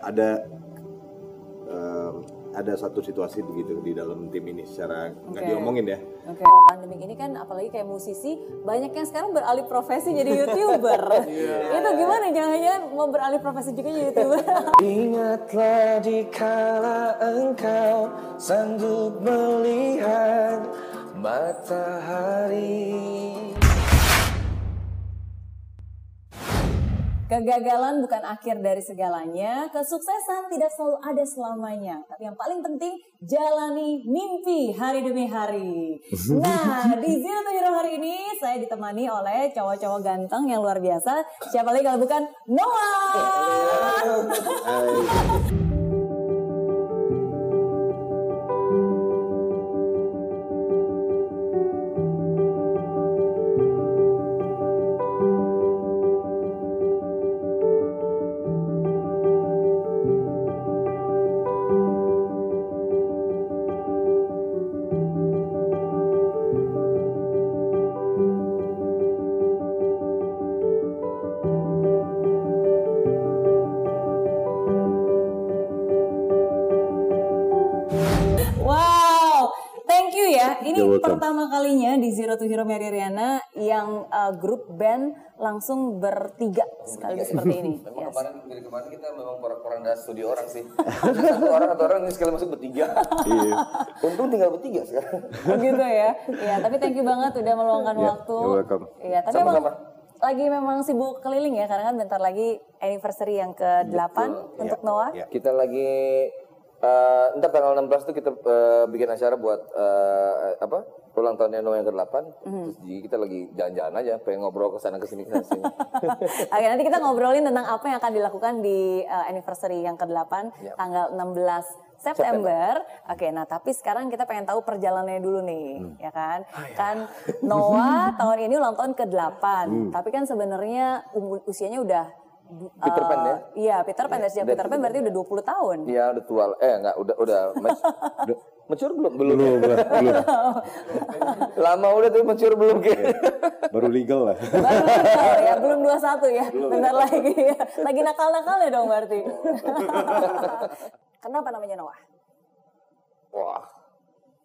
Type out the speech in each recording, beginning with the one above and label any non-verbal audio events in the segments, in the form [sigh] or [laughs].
ada em, ada satu situasi begitu di dalam tim ini secara nggak Oke. diomongin ya. Oke. Kalau pandemik ini kan apalagi kayak musisi banyak yang sekarang beralih profesi jadi [laughs] youtuber. Itu gimana? Jangan-jangan mau beralih profesi juga jadi youtuber? [laughs] Ingatlah dikala engkau sanggup melihat matahari. Kegagalan bukan akhir dari segalanya, kesuksesan tidak selalu ada selamanya. Tapi yang paling penting, jalani mimpi hari demi hari. Nah, di Zero to Hero hari ini saya ditemani oleh cowok-cowok ganteng yang luar biasa. Siapa lagi kalau bukan Noah? Grup band langsung bertiga sekaligus seperti ini. [laughs] Memang Yes. kemarin dari kemarin kita memang porak-poranda studio orang sih. satu orang satu orang ini sekali masuk bertiga. Iya. Untung tinggal bertiga sekarang. Begitu ya. Iya, tapi thank you banget udah meluangkan Ya, waktu. you're welcome. Iya, tapi Sama-sama. emang lagi memang sibuk keliling ya karena kan bentar lagi anniversary yang ke-8 untuk Noah. Ya. Kita lagi eh ntar tanggal 16 tuh kita eh, bikin acara buat eh, apa? Ulang tahunnya Noah yang ke-8. Terus jadi kita lagi jalan-jalan aja, pengen ngobrol ke sana ke sini ke sini. [laughs] Oke, nanti kita ngobrolin tentang apa yang akan dilakukan di uh, anniversary yang ke-8 Ya. tanggal 16 September. Oke, nah tapi sekarang kita pengen tahu perjalanannya dulu nih, Hmm. ya kan? Ah, ya. Kan Noah [laughs] tahun ini ulang tahun ke-8. Hmm. Tapi kan sebenarnya um- usianya udah Peter Pan ya? Iya, Peter Pan. Sejak Peter Pan berarti udah 20 tahun. Iya, udah tua. Eh, enggak, udah udah [laughs] mature belum? Belum. Belum, belum, belum. [laughs] Lama udah tuh mature belum kayaknya. Baru legal lah. [laughs] Baru nakal ya, belum 21 ya. Bentar lagi ya. [laughs] Lagi nakal-nakalnya dong berarti. Kenapa namanya Noah? Wah,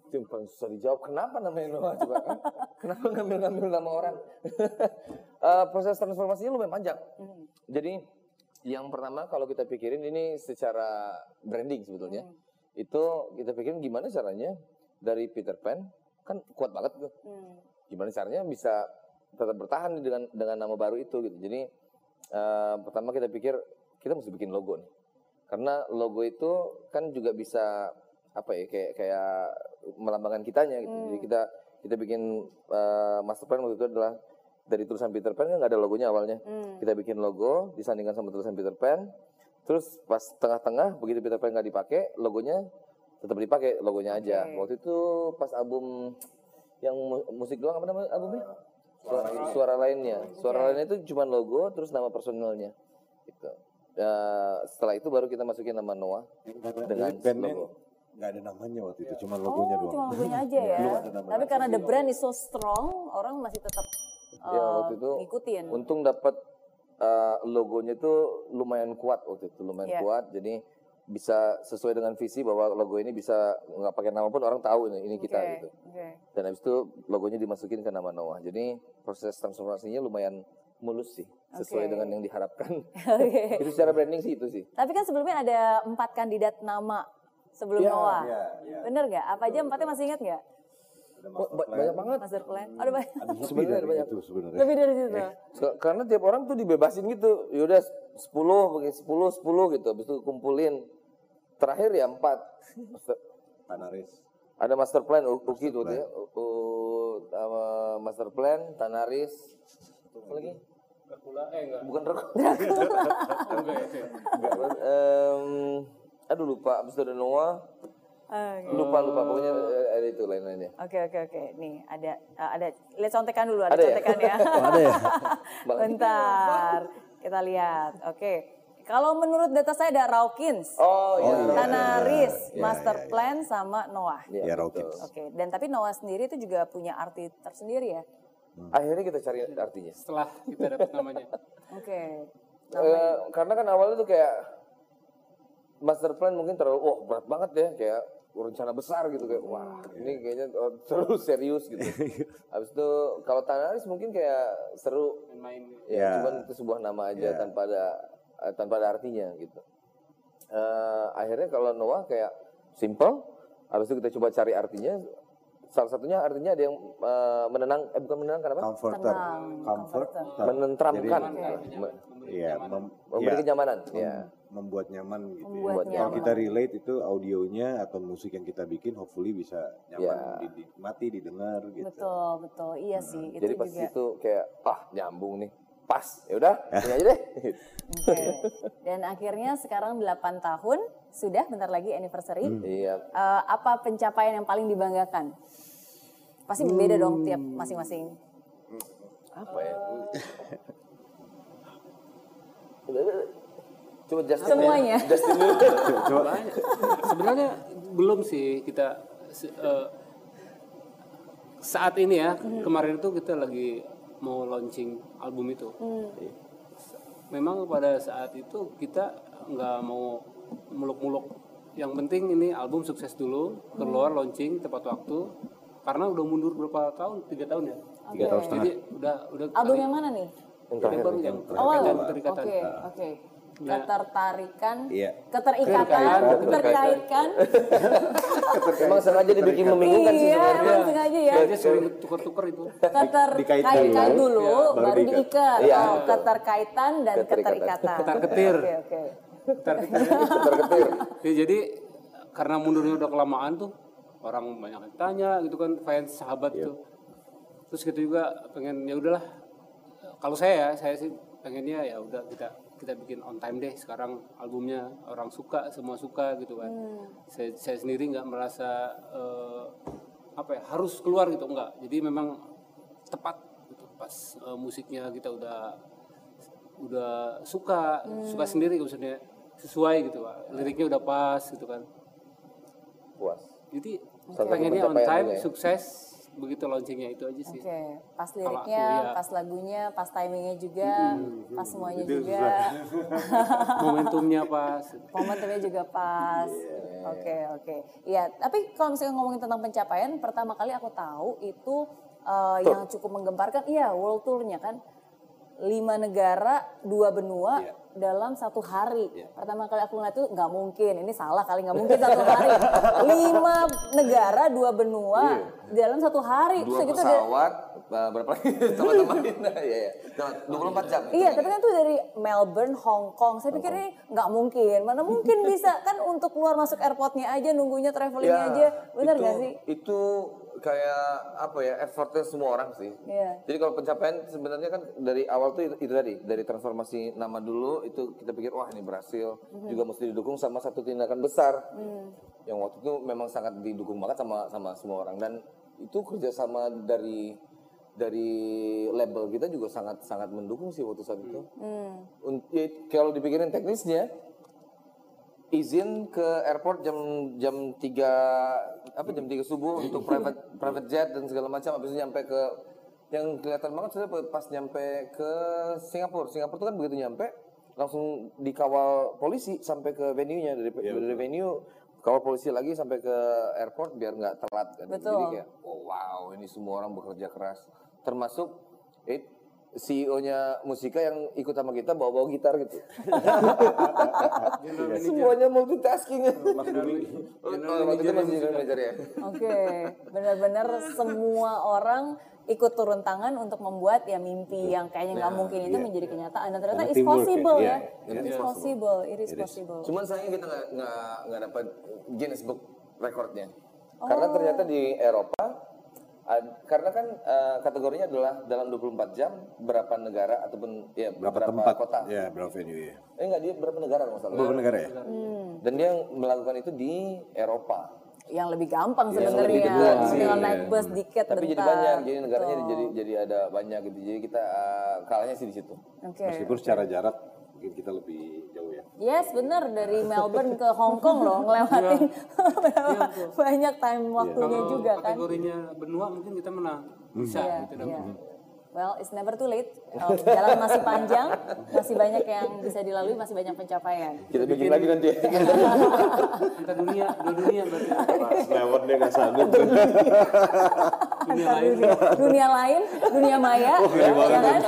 itu yang paling susah dijawab. Kenapa namanya Noah coba? kan? Kenapa ngambil-ngambil nama orang? Eh, proses transformasinya lumayan panjang. Jadi yang pertama kalau kita pikirin ini secara branding sebetulnya. Itu kita pikirin gimana caranya dari Peter Pan kan kuat banget tuh. Gimana caranya bisa tetap bertahan dengan dengan nama baru itu gitu. Jadi eh, pertama kita pikir kita mesti bikin logo nih. Karena logo itu kan juga bisa apa ya kayak kayak melambangkan kitanya gitu. Jadi kita kita bikin eh, master plan waktu itu adalah dari tulisan Peter Pan kan nggak ada logonya awalnya. Kita bikin logo disandingkan sama tulisan Peter Pan. Terus pas tengah-tengah begitu Peter Pan nggak dipakai, logonya tetap dipakai logonya aja. Waktu itu pas album yang mu- musik doang apa namanya albumnya? Suara, suara lainnya. Suara lainnya itu cuma logo terus nama personelnya. Gitu. Ya, setelah itu baru kita masukin nama Noah dengan Bandnya logo. nggak ada namanya waktu itu, cuma logonya Oh, doang. cuma logonya [laughs] aja ya. Belum ada nama Tapi karena the brand is so strong, orang masih tetap Ya, uh, waktu itu ngikutin. Untung dapat uh, logonya itu lumayan kuat waktu itu, lumayan Iya. kuat. Jadi bisa sesuai dengan visi bahwa logo ini bisa nggak pakai nama pun orang tahu ini, ini kita gitu. oke. Dan habis itu logonya dimasukin ke nama Noah. Jadi proses transformasinya lumayan mulus sih, sesuai Oke. dengan yang diharapkan. [laughs] Oke. [laughs] itu secara branding sih itu sih. Tapi kan sebelumnya ada empat kandidat nama sebelum Iya, Noah. iya, iya. Bener nggak? Apa aja empatnya masih ingat nggak? Ada master plan. banyak banget. Master plan? Ada banyak. Ada [laughs] lebih Sebenarnya dari ada banyak. itu sebenarnya. Lebih dari situ. Se- Karena tiap orang tuh dibebasin gitu. Yaudah 10, pakai 10, 10 gitu. Habis itu kumpulin. Terakhir ya 4. Tanaris. Ada master plan Uki tuh ya. U- U- sama master plan, Tanaris. Apa lagi? Bukan Dracula. [laughs] Enggak, em, aduh lupa. Abis itu ada Noah. Oke. Lupa lupa pokoknya eh, ada itu lain-lainnya. Oke oke oke. Nih ada uh, ada lihat contekan dulu ada, Ada ya? contekan ya. [laughs] Ada ya? [laughs] Bentar. Kita lihat. Oke. Kalau menurut data saya ada Rawkins, Oh iya. iya. Tanaris, Iya, Master iya, iya. Plan sama Noah. Iya, Ya, betul. Rawkins. Oke. Dan tapi Noah sendiri itu juga punya arti tersendiri ya. Akhirnya kita cari artinya. setelah kita dapat namanya. [laughs] Oke. Eh, karena kan awalnya tuh kayak master plan mungkin terlalu wah berat banget ya kayak rencana besar gitu kayak wah ini kayaknya oh, [laughs] terlalu serius gitu. [laughs] Habis itu kalau Tanaris mungkin kayak seru main ya, Ya. cuman itu sebuah nama aja Ya. tanpa ada eh, tanpa ada artinya gitu. Eh, akhirnya kalau Noah kayak simple, habis itu kita coba cari artinya. Salah satunya artinya ada yang eh, menenang, eh bukan menenangkan apa? Comforter, Tenang, comfort, Menentramkan, jadi, Iya, mem- memberi ya, kenyamanan. mem- Ya. Membuat nyaman gitu. ya. Membuat Kalau nyaman. kita relate itu audionya atau musik yang kita bikin, hopefully bisa nyaman Ya. dinikmati, didengar gitu. Betul, betul. Iya sih, itu Jadi pas juga. itu kayak ah nyambung nih, pas. Ya udah, ini aja deh. [laughs] Oke. Dan akhirnya sekarang 8 tahun sudah bentar lagi anniversary. Iya. Eh, apa pencapaian yang paling dibanggakan? Pasti berbeda dong tiap masing-masing. Apa ya? [laughs] Coba Justin Semuanya. ya. [laughs] Justin. Sebenarnya belum sih kita eh, saat ini ya kemarin itu kita lagi mau launching album itu. Memang pada saat itu kita nggak mau muluk-muluk. Yang penting ini album sukses dulu, keluar launching tepat waktu. Karena udah mundur berapa tahun? Tiga tahun ya. Tiga tahun setengah. Jadi udah udah Album yang mana nih? Yang yang terakhir. baru yang Awal. yang Oke, keterikatan. oke. Ketertarikan, Iya. keterikatan, keterkaitkan. Emang sengaja dibikin membingungkan sih Iya, sebenarnya. emang sengaja ya. Dia sering tuker-tuker itu. Keterkaitan Dikaitkan dulu, dulu, baru baru diikat. Iya. Oh, keterkaitan dan Keterikatan. Ketar-ketir. Oke, oke. Ketar-ketir. [laughs] Ya, jadi karena mundurnya udah kelamaan tuh orang banyak yang tanya gitu kan fans sahabat tuh. Terus kita juga pengen ya udahlah. Kalau saya ya, saya sih pengennya ya udah kita kita bikin on time deh sekarang albumnya orang suka semua suka gitu kan. Saya, saya sendiri nggak merasa eh, apa ya harus keluar gitu enggak. Jadi memang tepat gitu pas eh, musiknya kita udah udah suka suka sendiri maksudnya sesuai gitu pak liriknya udah pas gitu kan Puas. jadi satu pengennya on time juga ya. sukses begitu launchingnya itu aja sih Oke, pas Kalau aku, liriknya, ya. pas lagunya, pas timingnya juga, pas semuanya juga, [laughs] [laughs] momentumnya pas momentumnya juga pas. Oke, oke. Iya, tapi kalau misalnya ngomongin tentang pencapaian, pertama kali aku tahu itu eh, yang cukup menggemparkan, iya world tour-nya kan. Lima negara, dua benua Iya. dalam satu hari. Pertama kali aku ngeliat itu nggak mungkin, ini salah kali nggak mungkin satu hari. [laughs] Lima negara, dua benua dalam satu hari. Dua Terus gitu pesawat, berapa lagi [laughs] teman-teman? [laughs] Iya, iya. Nah, 24 jam. Iya, tapi kan itu dari Melbourne, Hong Kong. Saya pikir ini nggak mungkin. Mana mungkin bisa kan untuk keluar masuk airportnya aja, nunggunya travelingnya Ya, aja. Bener itu, nggak sih? Itu kayak apa ya effortnya semua orang sih. Iya. Jadi kalau pencapaian sebenarnya kan dari awal tuh itu, itu tadi dari transformasi nama dulu itu kita pikir wah ini berhasil Mhm. juga mesti didukung sama satu tindakan besar Hmm. yang waktu itu memang sangat didukung banget sama sama semua orang dan itu kerjasama dari dari label kita juga sangat sangat mendukung sih waktu saat itu. Un- ya, kalau dipikirin teknisnya izin ke airport jam jam 3 apa jam 3 subuh untuk private private jet dan segala macam habis itu nyampe ke yang kelihatan banget sudah pas nyampe ke Singapura. Singapura itu kan begitu nyampe langsung dikawal polisi sampai ke venue-nya dari dari venue kawal polisi lagi sampai ke airport biar nggak telat kan. Jadi Betul. kayak oh, wow ini semua orang bekerja keras termasuk eh, CEO-nya Musika yang ikut sama kita bawa-bawa gitar gitu. [laughs] Semuanya multitasking. Mas Duli. Oh, waktu itu masih general manager ya. Oke, benar-benar semua orang ikut turun tangan untuk membuat ya mimpi yang kayaknya nggak mungkin itu menjadi kenyataan dan ternyata it's ya, possible iya. ya, it is possible, it is possible. Cuman sayangnya kita nggak nggak nggak dapat Guinness Book recordnya. Karena ternyata di Eropa karena kan eh, kategorinya adalah dalam 24 jam berapa negara ataupun ya Berapa berapa, tempat? kota. Ya, berapa venue ya. Eh enggak dia berapa negara kalau salah. Berapa negara ya? Dan dia melakukan itu di Eropa. Yang lebih gampang Yang sebenarnya lebih dekat sih, tinggal iya. naik bus dikit Tapi jadi bentar. banyak, jadi negaranya Betul. jadi jadi ada banyak gitu. Jadi kita eh, kalahnya sih di situ. Oke. Meskipun secara jarak mungkin kita lebih ya. Yes, bener dari Melbourne ke Hong Kong loh ngelewatin [laughs] banyak time waktunya kalau juga kan. kategorinya benua mungkin kita menang bisa Iya, gitu iya. dapat Well, it's never too late. Um, jalan masih panjang, masih banyak yang bisa dilalui, masih banyak pencapaian. Kita bikin lagi nanti ya. Kita dunia, dua dunia berarti. Mas lewat dia nggak sanggup. [laughs] Dunia Antar lain. dunia, dunia lain, dunia maya, ya, ya kan?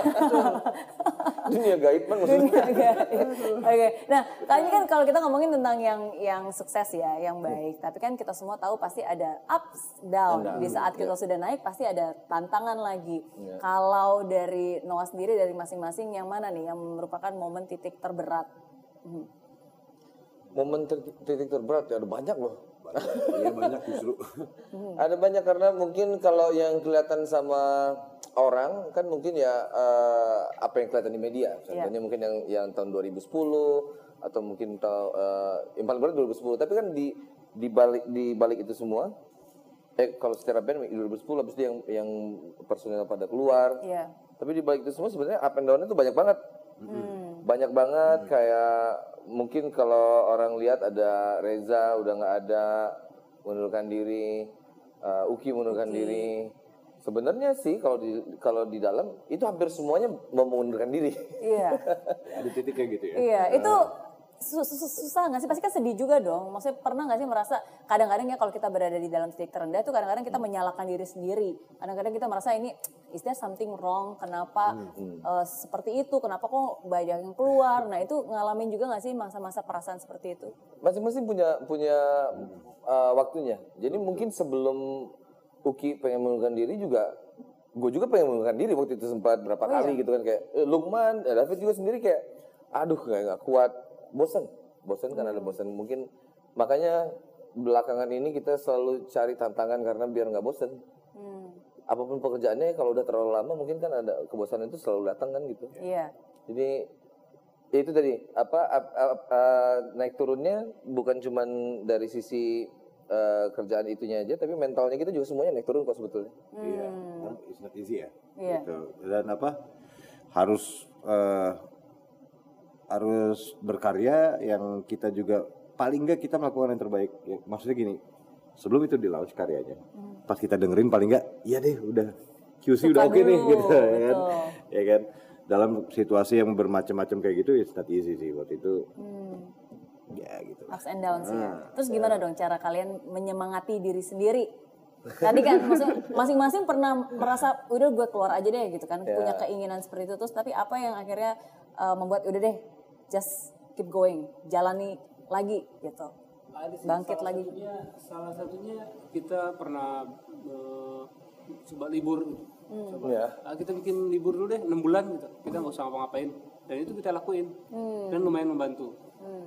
[laughs] Dunia gaib man maksudnya. Dunia gaib. Oke, nah tadi kan kalau kita ngomongin tentang yang yang sukses ya, yang baik, tapi kan kita semua tahu pasti ada ups down. Down. Di saat kita sudah naik pasti ada tantangan lagi. Kalau dari Noah sendiri dari masing-masing yang mana nih yang merupakan momen titik terberat? Hmm. Momen titik terberat ya ada banyak loh. [laughs] Iya banyak justru. Ada banyak karena mungkin kalau yang kelihatan sama orang kan mungkin ya eh, apa yang kelihatan di media. Contohnya mungkin yang yang tahun 2010 atau mungkin tahun eh, yang paling berat 2010. Tapi kan di di balik di balik itu semua eh kalau secara band 2010 habis itu yang yang personil pada keluar. Iya. Tapi di balik itu semua sebenarnya up and down itu banyak banget. Hmm. Banyak banget kayak mungkin kalau orang lihat ada Reza udah nggak ada mengundurkan diri, uh, Uki mengundurkan diri. Sebenarnya sih kalau di kalau di dalam itu hampir semuanya mau mengundurkan diri. Iya. [laughs] Ada titik kayak gitu ya. Iya, itu su- susah nggak sih? Pasti kan sedih juga dong. Maksudnya pernah nggak sih merasa kadang-kadang ya kalau kita berada di dalam titik terendah itu kadang-kadang kita menyalahkan diri sendiri. Kadang-kadang kita merasa ini is there something wrong? Kenapa eh, seperti itu? Kenapa kok banyak yang keluar? Nah itu ngalamin juga nggak sih masa-masa perasaan seperti itu? Masing-masing punya punya uh, waktunya. Jadi mungkin sebelum Uki pengen mengundurkan diri juga gue juga pengen mengundurkan diri waktu itu sempat berapa kali gitu kan kayak eh, Lukman, David juga sendiri kayak aduh kayak nggak kuat, bosan, bosan kan ada bosan mungkin makanya belakangan ini kita selalu cari tantangan karena biar nggak bosan. Hmm, Apa pun pekerjaannya kalau udah terlalu lama mungkin kan ada kebosanan itu selalu datang kan gitu. Iya. Jadi ya itu tadi apa ap- ap- uh, naik turunnya bukan cuman dari sisi uh, kerjaan itunya aja tapi mentalnya kita juga semuanya naik turun kok sebetulnya. Iya. Dan It's not easy ya. Iya. Gitu. Dan apa? Harus eh, harus berkarya yang kita juga paling enggak kita melakukan yang terbaik. Ya, maksudnya gini, sebelum itu di launch karyanya, pas kita dengerin paling enggak, iya deh udah QC udah Suka oke nih dulu, gitu ya kan. betul. Ya kan. Dalam situasi yang bermacam-macam kayak gitu, it's not easy sih waktu itu. Hmm. Ya gitu. ups and downs ya. Ah, Terus gimana dong cara kalian menyemangati diri sendiri? Tadi kan masing-masing pernah merasa udah gue keluar aja deh gitu kan punya keinginan seperti itu terus tapi apa yang akhirnya uh, membuat udah deh just keep going jalani lagi gitu Ada sih, Bangkit salah lagi. Satunya, salah satunya kita pernah eh, coba libur gitu. Coba. Ya. Ah, kita bikin libur dulu deh 6 bulan gitu. Kita nggak usah ngapa-ngapain. Dan itu kita lakuin. Dan lumayan membantu.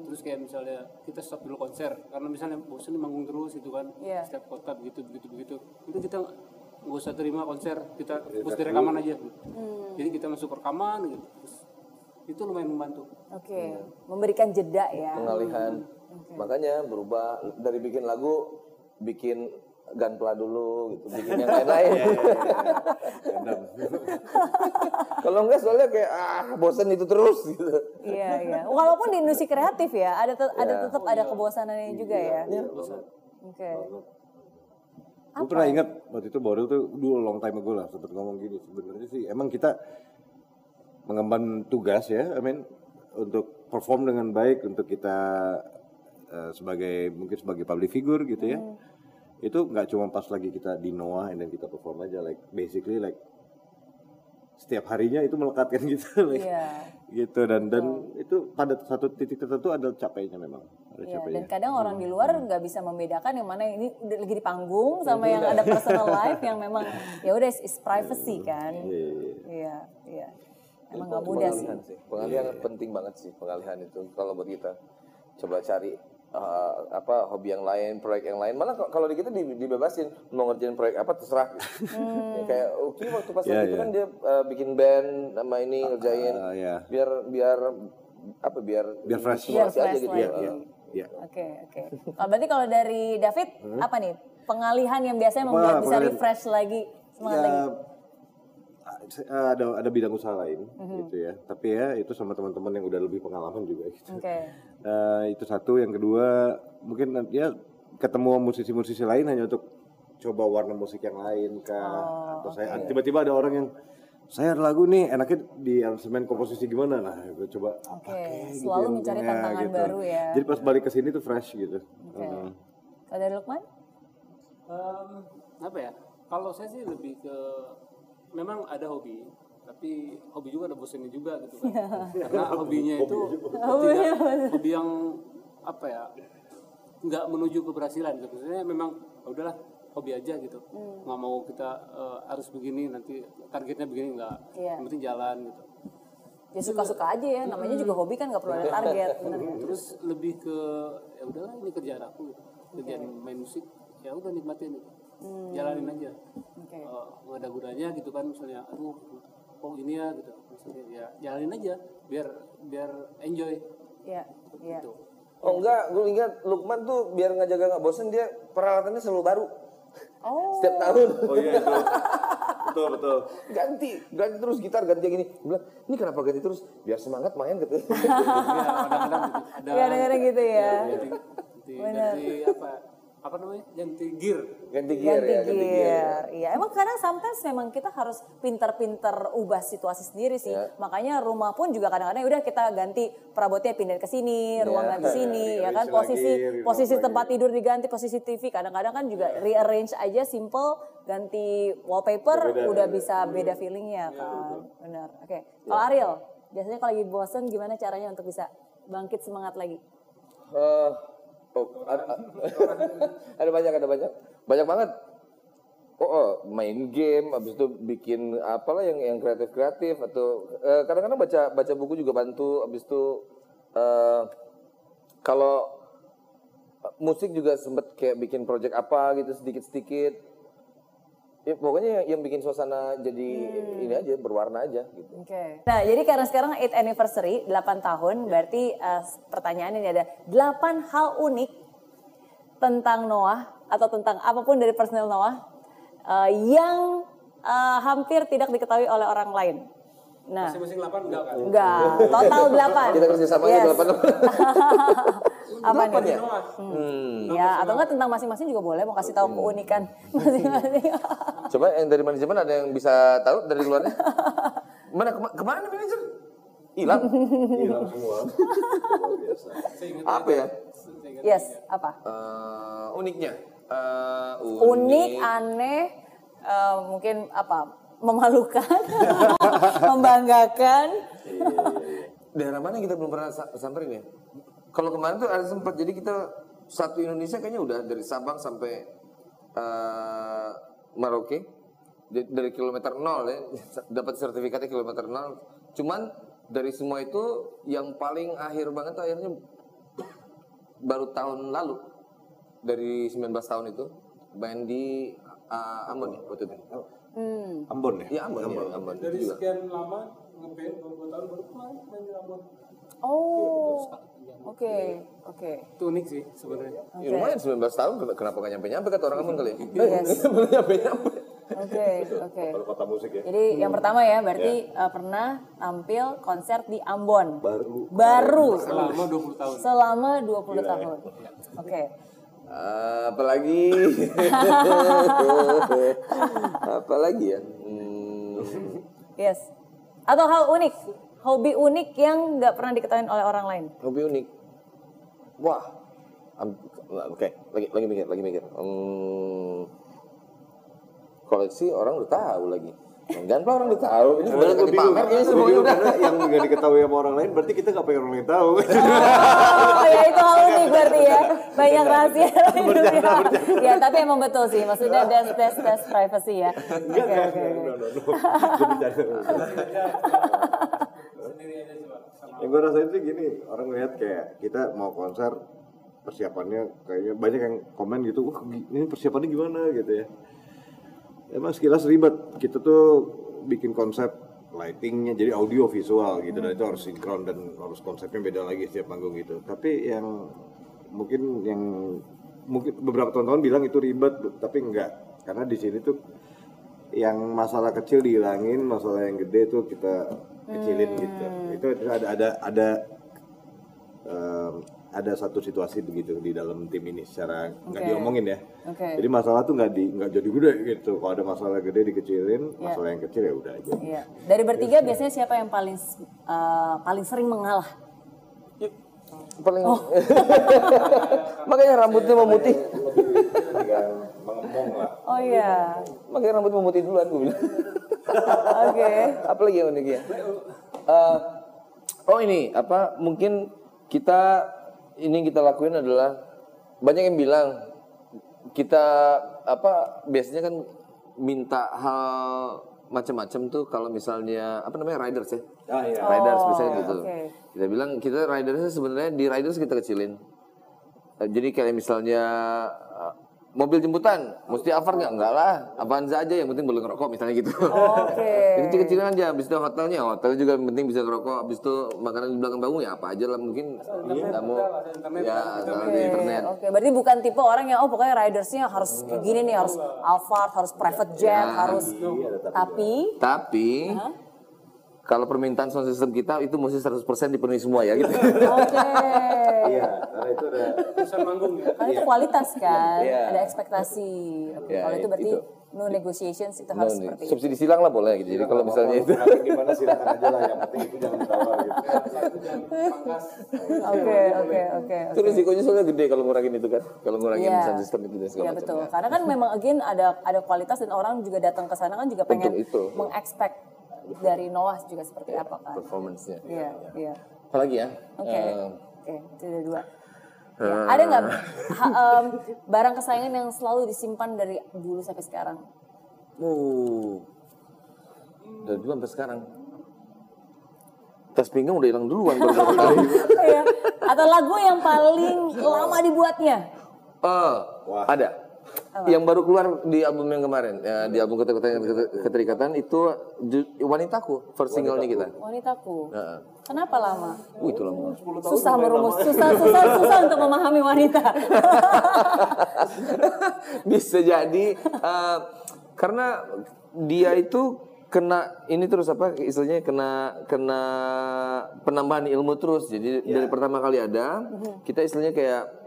Terus kayak misalnya kita stop dulu konser karena misalnya bosan manggung terus gitu kan. Iya. Setiap kota begitu begitu begitu. Itu kita nggak usah terima konser, kita fokus di rekaman aja. Jadi kita masuk rekaman gitu. Itu lumayan membantu. oke memberikan jeda ya. Pengalihan. Makanya berubah dari bikin lagu bikin gunpla dulu gitu, bikin yang lain-lain. Kalau enggak soalnya kayak ah bosan itu terus. Gitu. iya iya. Walaupun di industri kreatif ya ada te- ada Iya. tetap ada kebosanannya juga ya. oke. Gue pernah ingat waktu itu Boril tuh dulu long time ago lah sempat ngomong gini. Sebenarnya sih emang kita mengemban tugas ya, I mean untuk perform dengan baik untuk kita eh, sebagai mungkin sebagai public figure gitu ya. Itu nggak cuma pas lagi kita di Noah dan kita perform aja like basically like setiap harinya itu melekatkan kita [laughs] like, iya gitu dan dan itu pada satu titik tertentu ada capeknya memang ada Iya, capeknya. dan kadang orang di luar nggak bisa membedakan yang mana ini udah lagi di panggung sama yang ada personal life yang memang ya udah is privacy kan. Iya, iya, iya. Iya, iya. Emang nggak mudah sih. Pengalihan sih. Pengalihan penting banget sih pengalihan itu kalau buat kita. Coba cari uh, apa hobi yang lain, proyek yang lain. Malah kalau di kita di- dibebasin mau ngerjain proyek apa terserah. Ya, kayak Uki waktu pas Ya, itu ya. kan dia uh, bikin band sama ini ngerjain Ah, ya. biar biar apa biar Biar fresh. Biar stimulasi aja fresh gitu. lagi. ya. Iya, iya. Oke, oke. Kalau berarti kalau dari David apa nih pengalihan yang biasanya membuat Wah, bisa refresh lagi semangat ya, lagi. A- ada ada bidang usaha lain Mhm. gitu ya tapi ya itu sama teman-teman yang udah lebih pengalaman juga gitu Oke. Eh, itu satu yang kedua mungkin nanti ya ketemu musisi-musisi lain hanya untuk coba warna musik yang lain kah Oh, atau saya tiba-tiba ada orang yang saya ada lagu nih enaknya di aransemen komposisi gimana nah gue coba Oke, pakai gitu selalu yang mencari untungnya tantangan baru ya. jadi pas balik ke sini tuh fresh gitu Oke. Heeh. Kalau dari Lukman? Em, apa ya? Kalau saya sih lebih ke memang ada hobi, tapi hobi juga ada bosannya juga gitu kan. [laughs] Karena hobinya itu tidak hobi yang apa ya? nggak menuju keberhasilan gitu. Sebenarnya memang ya udahlah hobi aja gitu. Nggak mau kita eh, harus begini nanti targetnya begini nggak. Iya. Yang penting jalan gitu. Ya suka-suka aja ya, namanya juga hobi kan nggak perlu ada target. [laughs] bener? Terus lebih ke ya udahlah ini kerjaan aku gitu. Kerjaan main musik ya udah nikmatin gitu. Jalanin aja. Oke. Eh, nggak ada gunanya gitu kan misalnya aduh oh ini ya gitu maksudnya ya jalanin aja biar biar enjoy Iya, iya. gitu Oh enggak, gue ingat Lukman tuh biar nggak jaga nggak bosen dia peralatannya selalu baru. Oh, Setiap tahun oh iya itu betul betul ganti, ganti terus gitar ganti yang gini. Gue bilang, ini kenapa ganti terus? Biar semangat main gitu. ya kadang-kadang gitu ada kadang-kadang gitu ya. ganti, ganti, ganti apa apa namanya ganti gear ganti gear Ganti ya, ganti gear. gear. Iya, emang kadang sometimes memang kita harus pinter-pinter ubah situasi sendiri sih. Ya. Makanya rumah pun juga kadang-kadang "Ya udah kita ganti perabotnya pindah ke sini, ruangan di [laughs] sini, ya kan posisi lagi, posisi lagi. tempat tidur diganti, posisi TV kadang-kadang kan juga rearrange aja simple ganti wallpaper Beda, udah beda. bisa beda feelingnya kan. Benar. Oke. Kalau Ariel, biasanya kalau lagi bosen gimana caranya untuk bisa bangkit semangat lagi? Eh, oh, [laughs] ada, banyak, ada banyak, banyak banget. Oh, oh, main game, habis itu bikin apalah yang yang kreatif kreatif atau eh, kadang-kadang baca baca buku juga bantu. Habis itu eh, kalau musik juga sempet kayak bikin project apa gitu sedikit sedikit. Ya, pokoknya yang, yang bikin suasana jadi ini aja berwarna aja gitu. Oke. Nah, jadi karena sekarang 8 anniversary, 8 tahun, berarti eh, pertanyaan ini ada 8 hal unik tentang Noah atau tentang apa pun dari personil Noah eh, yang eh, hampir tidak diketahui oleh orang lain. Nah, masing-masing 8 enggak kan enggak, total 8. Kita kerja sama Yes. aja [laughs] delapan. Apa Delapan nih? ya? Hmm. Ya, atau enggak tentang masing-masing juga boleh mau kasih tahu keunikan masing-masing. [laughs] Coba yang dari manajemen ada yang bisa tahu dari luarnya? [laughs] Mana kema- ke mana manajer? Hilang. hilang semua Apa ya? yes, apa? Eh, uniknya. Eh, unik, aneh, eh, mungkin apa? Memalukan, [laughs] membanggakan. Daerah mana kita belum pernah sa- samperin ya? Kalau kemarin tuh ada sempat jadi kita satu Indonesia kayaknya udah dari Sabang sampai Merauke Di- dari kilometer nol ya [laughs] dapat sertifikatnya kilometer nol. Cuman dari semua itu yang paling akhir banget tuh akhirnya baru tahun lalu dari 19 tahun itu main di uh, Ambon ya waktu itu. Hmm. Ambon ya Iya Ambon, Ambon, Ambon. dari juga. sekian lama ngeband 20 tahun baru kemarin main di Ambon Oh, oke, oke. itu unik sih sebenarnya Ya, lumayan 19 tahun kenapa gak nyampe-nyampe kata orang Ambon kali ya? Yes. [laughs] Belum nyampe-nyampe. Oke, oke. baru kota musik ya Jadi yang pertama ya, berarti eh, pernah tampil konser di Ambon. baru Baru selama 20 tahun selama 20 tahun. Oke. Ah, apalagi? [laughs] Apalagi ya? Hmm, Yes. Atau hal unik, hobi unik yang nggak pernah diketahui oleh orang lain. hobi unik. Wah. Oke lagi lagi mikir lagi mikir. Hmm, koleksi orang udah tahu lagi Jangan orang udah tahu ini di bingung, pamer kayaknya gue semuanya udah karena yang nggak diketahui sama orang lain berarti kita nggak pengen orang lain tahu. [laughs] Oh ya itu hal unik berarti ya. Banyak rahasia. [laughs] ya tapi emang betul sih. Maksudnya that's that's that's privacy ya. Oke oke oke. Yang gue rasain tuh gini, orang ngeliat kayak kita mau konser persiapannya kayaknya banyak yang komen gitu, wah ini persiapannya gimana gitu ya. Emang sekilas ribet, kita tuh bikin konsep lightingnya jadi audio visual gitu. Dan itu harus sinkron dan harus konsepnya beda lagi setiap panggung gitu. Tapi yang mungkin yang mungkin beberapa tahun-tahun bilang itu ribet, tapi enggak. Karena di sini tuh yang masalah kecil dihilangin, masalah yang gede tuh kita kecilin gitu. Itu ada ada ada em, ada satu situasi begitu di dalam tim ini secara nggak Oke. diomongin ya. Oke. Jadi masalah tuh nggak di nggak jadi gede gitu. Kalau ada masalah gede dikecilin, Iya. masalah yang kecil ya udah aja. Iya. Dari bertiga biasanya siapa yang paling eh, paling sering mengalah? Paling [laughs] makanya rambutnya memutih. Lah. Oh iya. Makanya rambut memutih duluan gue bilang. Oke. Apalagi yang unik ya? Eh, oh ini apa? Mungkin kita ini kita lakuin adalah banyak yang bilang kita apa biasanya kan minta hal macam-macam tuh kalau misalnya apa namanya riders ya Ah iya. riders Oh, misalnya gitu oke. kita bilang kita ridersnya sebenarnya di riders kita kecilin Eh, jadi kayak misalnya mobil jemputan mesti Alphard nggak? Enggak lah. Avanza aja yang penting boleh ngerokok misalnya gitu. Oke. [laughs] Jadi kecil-kecilan aja, habis itu hotelnya, hotel juga yang penting bisa ngerokok, habis itu makanan di belakang bangun ya apa aja lah mungkin kamu ya asal di internet. Oke, berarti bukan tipe orang yang oh pokoknya ridersnya harus kayak gini nih, harus Alphard, harus private jet, Ya. harus tapi Tapi kalau permintaan sound system kita itu mesti 100% dipenuhi semua ya gitu. oke. Iya, karena itu ada Urusan manggung ya. Karena itu kualitas kan, Iya. ada ekspektasi. Oke, Ya, kalau itu berarti itu. no negotiations itu No, harus seperti itu. subsidi silang lah boleh gitu. Jadi kalau misalnya itu Nanti gimana silakan aja lah yang penting itu jangan ditawar gitu. [laughs] Oke, oke, oke. itu risikonya soalnya gede kalau ngurangin itu kan. Kalau ngurangin Iya. sound system itu dan segala Iya macam. betul. Karena kan memang again ada ada kualitas dan orang juga datang ke sana kan juga pengen Untuk itu. dari Noah juga seperti apa kan. Performance-nya. Iya, iya. Apalagi ya? Oke. Eh, Oke, itu ada dua. Ya, ada nggak em, barang kesayangan yang selalu disimpan dari dulu sampai sekarang? Uh, dari dulu sampai sekarang. Tas pinggang udah hilang duluan baru [laughs] kali. Iya. Atau lagu yang paling lama dibuatnya? Oh, ada. Yang baru keluar di album yang kemarin, ya, di album keterikatan, keterikatan itu wanitaku, first single-nya kita. Wanitaku. Heeh. Kenapa lama? Uh, itu lama. Susah merumus, susah, susah, susah untuk memahami wanita. [laughs] Bisa jadi eh, karena dia itu kena ini terus apa istilahnya kena kena penambahan ilmu terus. Jadi dari pertama kali ada, kita istilahnya kayak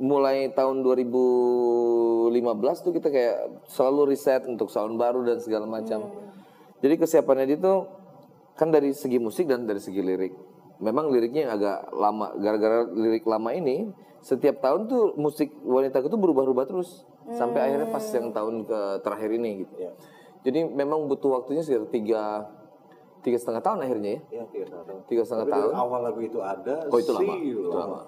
mulai tahun 2015 tuh kita kayak selalu riset untuk sound baru dan segala macam. Jadi kesiapannya dia tuh kan dari segi musik dan dari segi lirik. Memang liriknya yang agak lama gara-gara lirik lama ini setiap tahun tuh musik wanita itu berubah-ubah terus sampai akhirnya pas yang tahun ke terakhir ini gitu. Jadi memang butuh waktunya sekitar tiga tiga setengah tahun akhirnya ya. Iya, tiga setengah tahun. Tiga setengah Tapi tahun. awal lagu itu ada. Oh itu lama, itu loh. lama.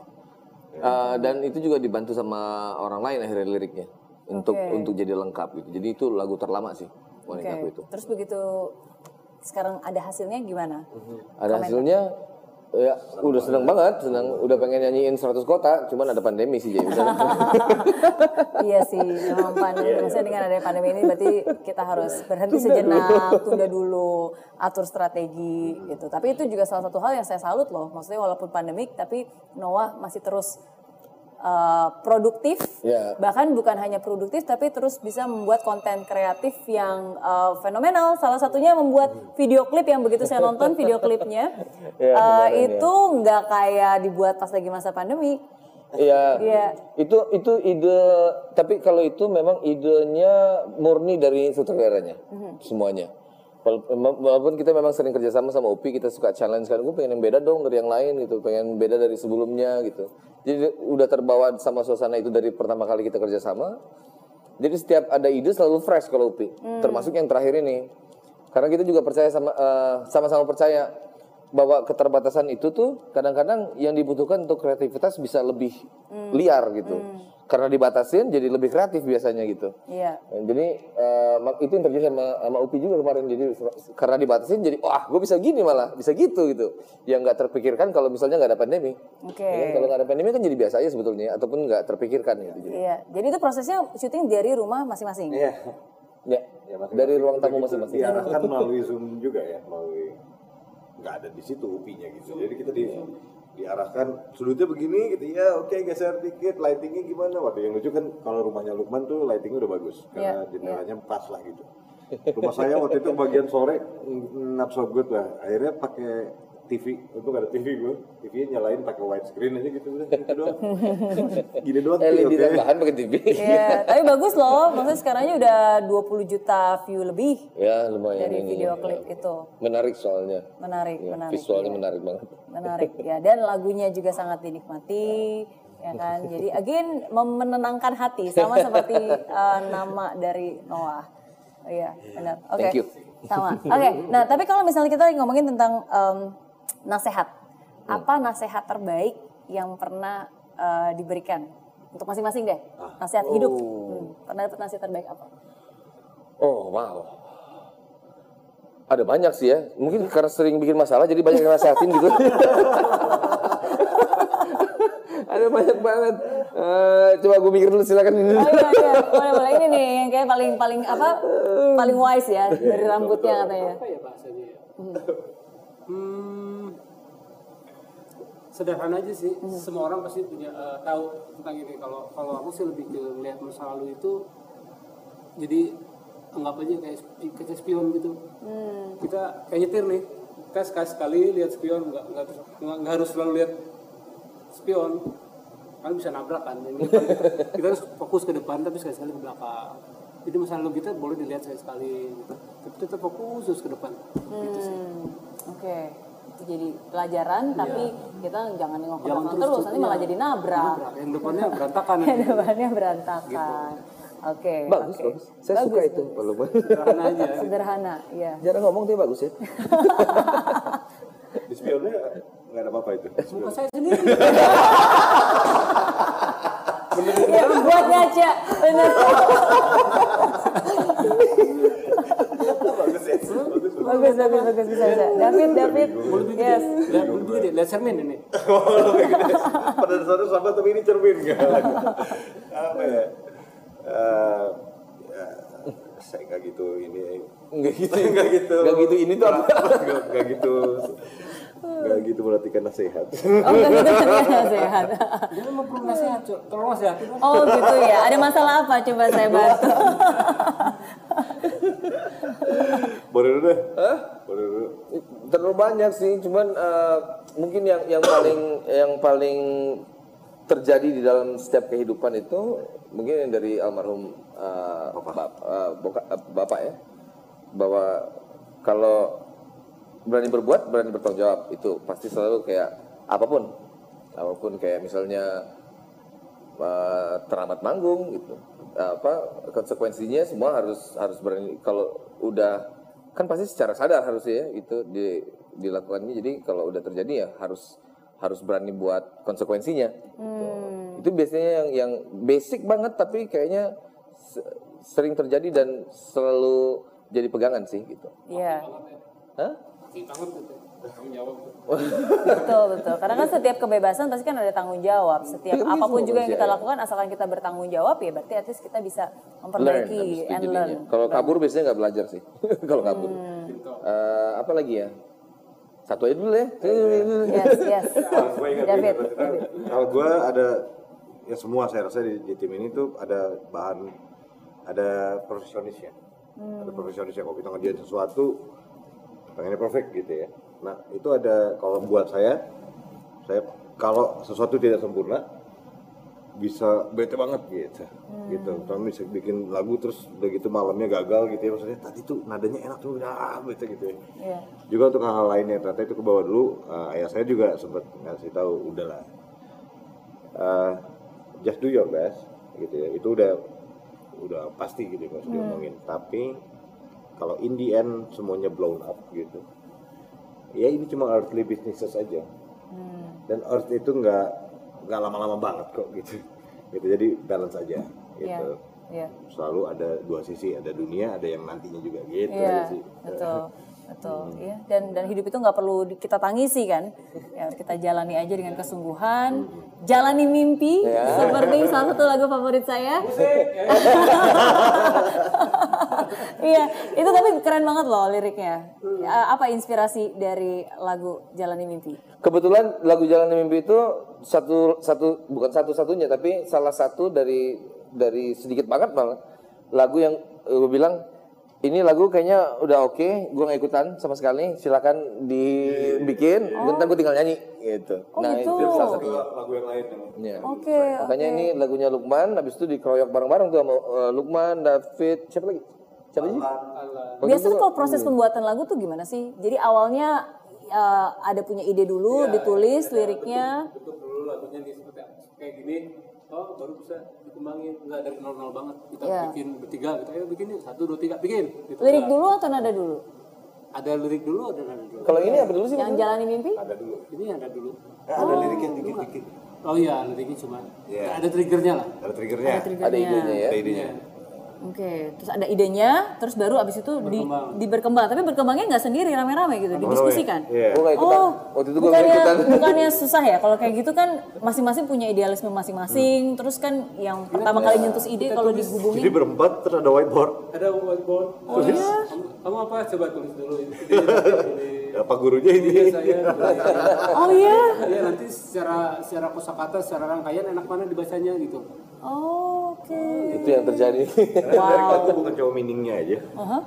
Eh, dan itu juga dibantu sama orang lain akhirnya liriknya untuk Oke. untuk jadi lengkap gitu. Jadi itu lagu terlama sih Oke. wanitaku itu. Terus begitu sekarang ada hasilnya gimana? Ada hasilnya ya udah seneng banget, senang udah pengen nyanyiin 100 kota, cuman ada pandemi sih jadi. [laughs] iya sih, memang pandemi. Maksudnya dengan adanya pandemi ini berarti kita harus berhenti sejenak, [laughs] tunda dulu, atur strategi gitu. Tapi itu juga salah satu hal yang saya salut loh. Maksudnya walaupun pandemik, tapi Noah masih terus uh, produktif. Ya. Bahkan bukan hanya produktif, tapi terus bisa membuat konten kreatif yang uh, fenomenal. Salah satunya membuat video klip yang begitu saya nonton video klipnya, [laughs] Ya, uh, ya. itu nggak kayak dibuat pas lagi masa pandemi. Iya. Iya. Itu itu ide tapi kalau itu memang idenya murni dari sutradaranya semuanya. Wala- Walaupun kita memang sering kerjasama sama Upi, kita suka challenge kan, gue pengen yang beda dong dari yang lain gitu, pengen beda dari sebelumnya gitu. Jadi udah terbawa sama suasana itu dari pertama kali kita kerjasama. Jadi setiap ada ide selalu fresh kalau Upi, termasuk yang terakhir ini. Karena kita juga percaya sama eh, sama-sama percaya bahwa keterbatasan itu tuh kadang-kadang yang dibutuhkan untuk kreativitas bisa lebih liar gitu. Karena dibatasin jadi lebih kreatif biasanya gitu. Iya. Nah, Jadi eh, mak- itu yang terjadi sama, sama Upi juga kemarin. Jadi karena dibatasin jadi wah gue bisa gini malah bisa gitu gitu. Yang nggak terpikirkan kalau misalnya nggak ada pandemi. Oke. Ya kan? Kalau nggak ada pandemi kan jadi biasa aja sebetulnya ataupun nggak terpikirkan gitu. Jadi, Iya, jadi itu prosesnya syuting dari rumah masing-masing. Iya. ya, Ya, dari ruang tamu masing-masing. Diarahkan melalui Zoom juga ya, melalui nggak ada di situ upinya gitu. Jadi kita di diarahkan sudutnya begini gitu. Ya oke geser dikit lightingnya gimana? Waktu yang lucu kan kalau rumahnya Lukman tuh lightingnya udah bagus. Karena Iya, jendelanya pas lah gitu. Rumah saya waktu itu bagian sore not so good lah. Akhirnya pakai TV, untuk ada TV gue, TV nyalain pakai widescreen aja gitu udah gitu doang. [laughs] Gini doang tuh, LED oke. tambahan pakai TV. Iya, tapi bagus loh. Maksudnya sekarangnya udah 20 juta view lebih ya lumayan dari ini. video klip itu. Menarik soalnya. Menarik, Ya, menarik. visualnya iya. menarik banget. Menarik ya dan lagunya juga sangat dinikmati ya kan. Jadi again menenangkan hati sama seperti uh, nama dari Noah. Oh, Iya, benar. Oke. Thank you. Sama. Oke. Nah, tapi kalau misalnya kita lagi ngomongin tentang em, nasihat. Apa nasihat terbaik yang pernah uh, diberikan untuk masing-masing deh? Nasihat hidup. Hmm, Pernah dapat nasihat terbaik apa? Oh wow. Ada banyak sih ya. Mungkin karena sering bikin masalah jadi banyak yang nasihatin gitu. [laughs] Ada banyak banget. Eh, coba gue mikir dulu silakan ini. Oh iya, iya. Boleh, boleh. Ini nih yang kayak paling paling apa? Paling wise ya dari rambutnya katanya. apa ya bahasanya ya? Hmm, sederhana aja sih. Semua orang pasti punya eh, tahu tentang ini. Kalau kalau aku sih lebih ke lihat masa lalu itu jadi anggap aja kayak kayak spion gitu. Kita kayak nyetir nih. Kita sekali sekali lihat spion nggak nggak nggak harus selalu lihat spion kan bisa nabrak kan Jadi kita, [laughs] kita harus fokus ke depan tapi sekali sekali ke belakang jadi masa lalu kita boleh dilihat sekali sekali gitu. tapi tetap fokus terus ke depan gitu sih Oke. Itu jadi pelajaran tapi kita jangan nengok ke belakang terus terus, nanti iya. malah jadi nabrak. Nabrak. yang depannya berantakan [laughs] Yang depannya berantakan. Oke. Bagus, oke. bagus. Saya suka itu. Walaupun sederhana aja Sederhana, iya. jarang ngomong tapi bagus ya. [laughs] Di spionnya nggak ada apa-apa itu. muka saya sendiri [laughs] Iya, buat ngaca. Bener. Bagus. Bagus. bagus, bisa, bisa. David, David. mau Yes. gede lihat cermin ini [laughs] Oh. Pada dasarnya sama tapi ini cermin kan. [laughs] Apa ya? Eh, ya, saya nggak gitu ini. Enggak [laughs] gitu. Nggak gitu. Enggak gitu ini tuh apa? Nggak nggak gitu. Nggak gitu perhatikan nasihat. Oh, enggak gitu kan sehat. dia memang perlu nasihat Cok. tolong nasihatin lah. Oh, gitu ya. Ada masalah apa? Coba saya bantu. Boleh dulu deh. Boleh dulu. Terlalu banyak sih, cuman eh, mungkin yang yang paling yang paling terjadi di dalam setiap kehidupan itu mungkin yang dari almarhum eh, bap- eh, boka- eh, bapak ya, bahwa kalau berani berbuat berani bertanggung jawab itu pasti selalu kayak apa pun, apa pun kayak misalnya uh, teramat manggung gitu apa konsekuensinya semua harus harus berani kalau udah kan pasti secara sadar harusnya ya itu di, dilakukannya jadi kalau udah terjadi ya harus harus berani buat konsekuensinya gitu. itu biasanya yang yang basic banget tapi kayaknya se- sering terjadi dan selalu jadi pegangan sih gitu Iya. Hah? Banget gitu tanggung jawab Betul, betul. Karena kan setiap kebebasan pasti kan ada tanggung jawab. Setiap Iya, apa pun juga yang kita ya. lakukan asalkan kita bertanggung jawab ya berarti at least kita bisa learn memperbaiki itu and jadinya. learn. Kalau kabur biasanya nggak belajar sih. [laughs] Kalau kabur. Eh, apa lagi ya? Satu aja dulu ya. Yes, yes. Kalau gue ingat David. Kalau gue ada ya semua saya rasa di, di tim ini tuh ada bahan ada profesionisnya. Ada profesionisnya kalau kita ngerjain sesuatu pengennya perfect gitu ya. Nah itu ada kalau buat saya saya kalau sesuatu tidak sempurna bisa bete banget. Gitu gitu. Kalau bisa bikin lagu terus udah gitu malamnya gagal gitu ya maksudnya tadi tuh nadanya enak tuh ah bete gitu ya. Iya. juga untuk hal-hal lainnya ternyata itu ke bawah dulu eh, ayah saya juga sempat ngasih tahu udahlah eh, just do your best gitu ya. Itu udah udah pasti gitu nggak usah diomongin tapi kalau in the end semuanya blown up gitu ya ini cuma earthly businesses aja dan earth itu nggak nggak lama-lama banget kok gitu gitu jadi balance aja Iya. gitu Iya. selalu ada dua sisi ada dunia ada yang nantinya juga gitu Iya, aja sih betul. [laughs] Betul, ya. Dan dan hidup itu nggak perlu kita tangisi kan. Ya, kita jalani aja dengan kesungguhan, jalani mimpi seperti salah satu lagu favorit saya. [laughs] Iya, itu tapi keren banget loh liriknya. Ya, Apa inspirasi dari lagu Jalani Mimpi? Kebetulan lagu Jalan Mimpi itu satu satu bukan satu-satunya tapi salah satu dari dari sedikit banget malah lagu yang gue bilang ini lagu kayaknya udah oke, gue gak ikutan sama sekali. Silakan dibikin, bentar gue tinggal nyanyi gitu. Oh, gitu. itu salah satunya. lagu yang lain. Iya. Oke, Makanya oke. ini lagunya Lukman, habis itu dikeroyok bareng-bareng tuh sama eh, Lukman, David, siapa lagi? Siapa sih? Oh, Biasanya kalau proses pembuatan lagu tuh gimana sih? Jadi awalnya eh, ada punya ide dulu, ditulis liriknya. bentuk dulu lagunya nih seperti kayak gini oh baru bisa dikembangin nggak dari nol nol banget kita Iya. bikin bertiga kita ayo bikin yuk satu dua tiga bikin gitu. Lirik Nggak. dulu atau nada dulu? ada lirik dulu ada nada dulu Kalau ini apa dulu sih? Yang jalani mimpi? Ada dulu. ini ada dulu Eh, ada liriknya dikit-dikit. oh iya liriknya cuma Iya. ada triggernya lah Ada triggernya. Ada triggernya. Ada idenya ya. Ada idenya. Oke, terus ada idenya, terus baru abis itu di, Berkembang. di berkembang. Tapi berkembangnya nggak sendiri, rame-rame gitu, didiskusikan. Iya. Gue gak ikutan. Oh, Waktu itu gue bukannya, ikutan. bukannya [laughs] susah ya? Kalau kayak gitu kan masing-masing punya idealisme masing-masing. Terus kan yang pertama kali nyentuh ide kalau Jadi digubungin, berempat terus ada whiteboard. ada whiteboard Oh, iya? Kamu, apa coba tulis dulu ini [laughs] Apa gurunya ini? Iya, saya [laughs] oh iya, Iya nanti secara secara kosakata secara rangkaian enak mana dibacanya gitu oh, oke. Itu yang terjadi. Wow. Itu bukan cuma meaningnya aja,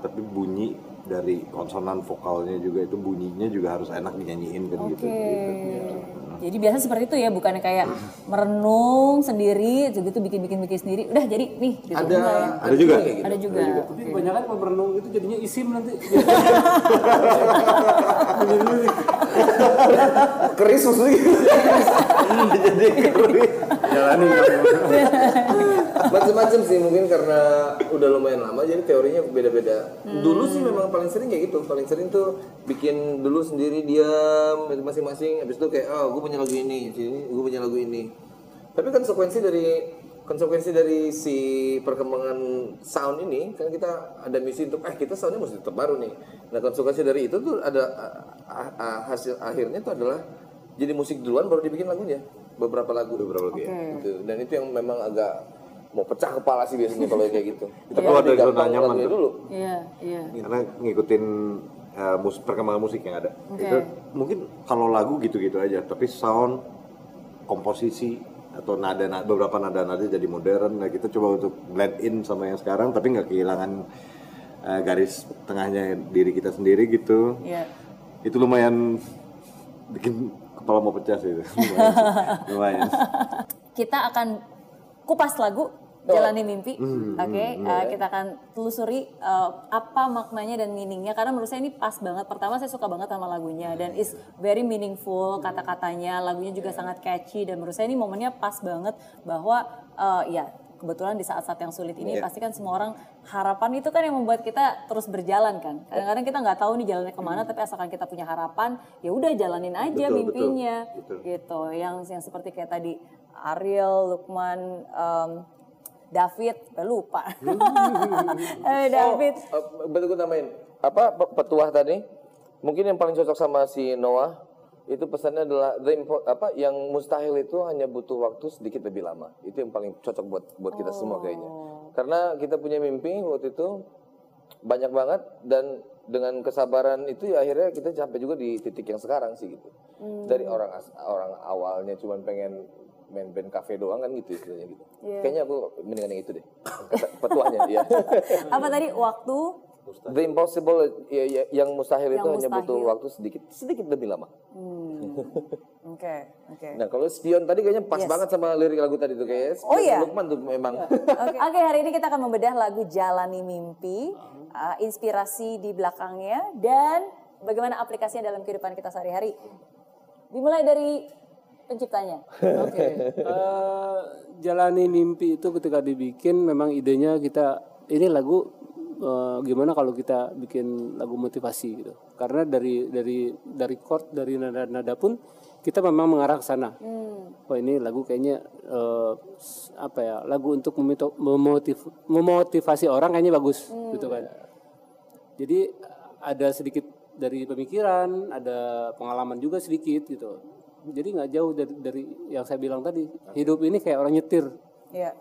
tapi bunyi dari konsonan vokalnya juga itu bunyinya juga harus enak dinyanyiin kan gitu. Oke. Jadi biasa seperti itu ya, bukannya kayak merenung sendiri, gitu bikin-bikin bikin sendiri. Udah jadi nih, gitu. Ada Enggak ya? Ada juga. Ada juga. tapi kebanyakan kalau merenung itu jadinya isim nanti [laughs] Keris maksudnya gitu. [laughs] Jadi keruit. Jalanin kamu. [laughs] Macam-macam sih mungkin karena udah lumayan lama jadi teorinya beda-beda. Dulu sih memang paling sering kayak gitu. Paling sering tuh bikin dulu sendiri diam masing-masing. Habis itu kayak oh gue punya lagu ini, sini gue punya lagu ini. Tapi konsekuensi dari konsekuensi dari si perkembangan sound ini kan kita ada misi untuk eh kita soundnya mesti tetap baru nih. Nah konsekuensi dari itu tuh ada ah, ah, hasil akhirnya tuh adalah jadi musik duluan baru dibikin lagunya beberapa lagu beberapa lagu ya. Gitu. Dan itu yang memang agak mau pecah kepala sih biasanya kalau kayak gitu. [laughs] Kita keluar dari zona nyaman dulu. Iya, iya. Karena ngikutin uh, mus perkembangan musik yang ada. Itu mungkin kalau lagu gitu-gitu aja, tapi sound, komposisi atau nada, nada beberapa nada-nada jadi modern. Nah kita coba untuk blend in sama yang sekarang, tapi nggak kehilangan uh, garis tengahnya diri kita sendiri gitu. Iya. Itu lumayan bikin kepala mau pecah sih itu. [laughs] Lumayan. sih. lumayan. [laughs] Kita akan kupas lagu Jalani Mimpi. Oke, eh, kita akan telusuri eh, apa maknanya dan meaningnya karena menurut saya ini pas banget. Pertama saya suka banget sama lagunya dan is very meaningful kata-katanya. Lagunya juga sangat catchy dan menurut saya ini momennya pas banget bahwa eh, ya kebetulan di saat-saat yang sulit ini pasti kan semua orang harapan itu kan yang membuat kita terus berjalan kan. Kadang-kadang kita nggak tahu nih jalannya ke mana tapi asalkan kita punya harapan ya udah jalanin aja Betul, betul. mimpinya Betul. gitu. Yang yang seperti kayak tadi Ariel, Lukman, em, David, lupa. [laughs] eh, David. Oh, eh, betul gue tambahin. Apa pe- petuah tadi? Mungkin yang paling cocok sama si Noah itu pesannya adalah the impo- apa yang mustahil itu hanya butuh waktu sedikit lebih lama. Itu yang paling cocok buat buat kita semua kayaknya. Karena kita punya mimpi waktu itu banyak banget dan dengan kesabaran itu ya akhirnya kita sampai juga di titik yang sekarang sih gitu. Dari orang orang awalnya cuman pengen main band cafe doang kan gitu istilahnya gitu. Kayaknya aku mendingan yang itu deh. Kata petuahnya ya. [laughs] Apa tadi waktu? The impossible ya, ya, yang mustahil Yang itu hanya mustahil. butuh waktu sedikit sedikit lebih lama. Oke, oke. Nah kalau spion tadi kayaknya pas banget sama lirik lagu tadi tuh kayaknya. Oh, iya? Lukman tuh memang. Oke, Oke, hari ini kita akan membedah lagu Jalani Mimpi, uh, inspirasi di belakangnya dan bagaimana aplikasinya dalam kehidupan kita sehari-hari. Dimulai dari penciptanya. Oke. Eh, jalani mimpi itu ketika dibikin memang idenya kita ini lagu eh, gimana kalau kita bikin lagu motivasi gitu. Karena dari dari dari chord dari nada-nada pun kita memang mengarah ke sana. Wah ini lagu kayaknya eh, s- apa ya lagu untuk memito- memotiv- memotivasi orang kayaknya bagus gitu kan. Jadi ada sedikit dari pemikiran, ada pengalaman juga sedikit gitu. Jadi nggak jauh dari, dari yang saya bilang tadi. Hidup ini kayak orang nyetir. Iya.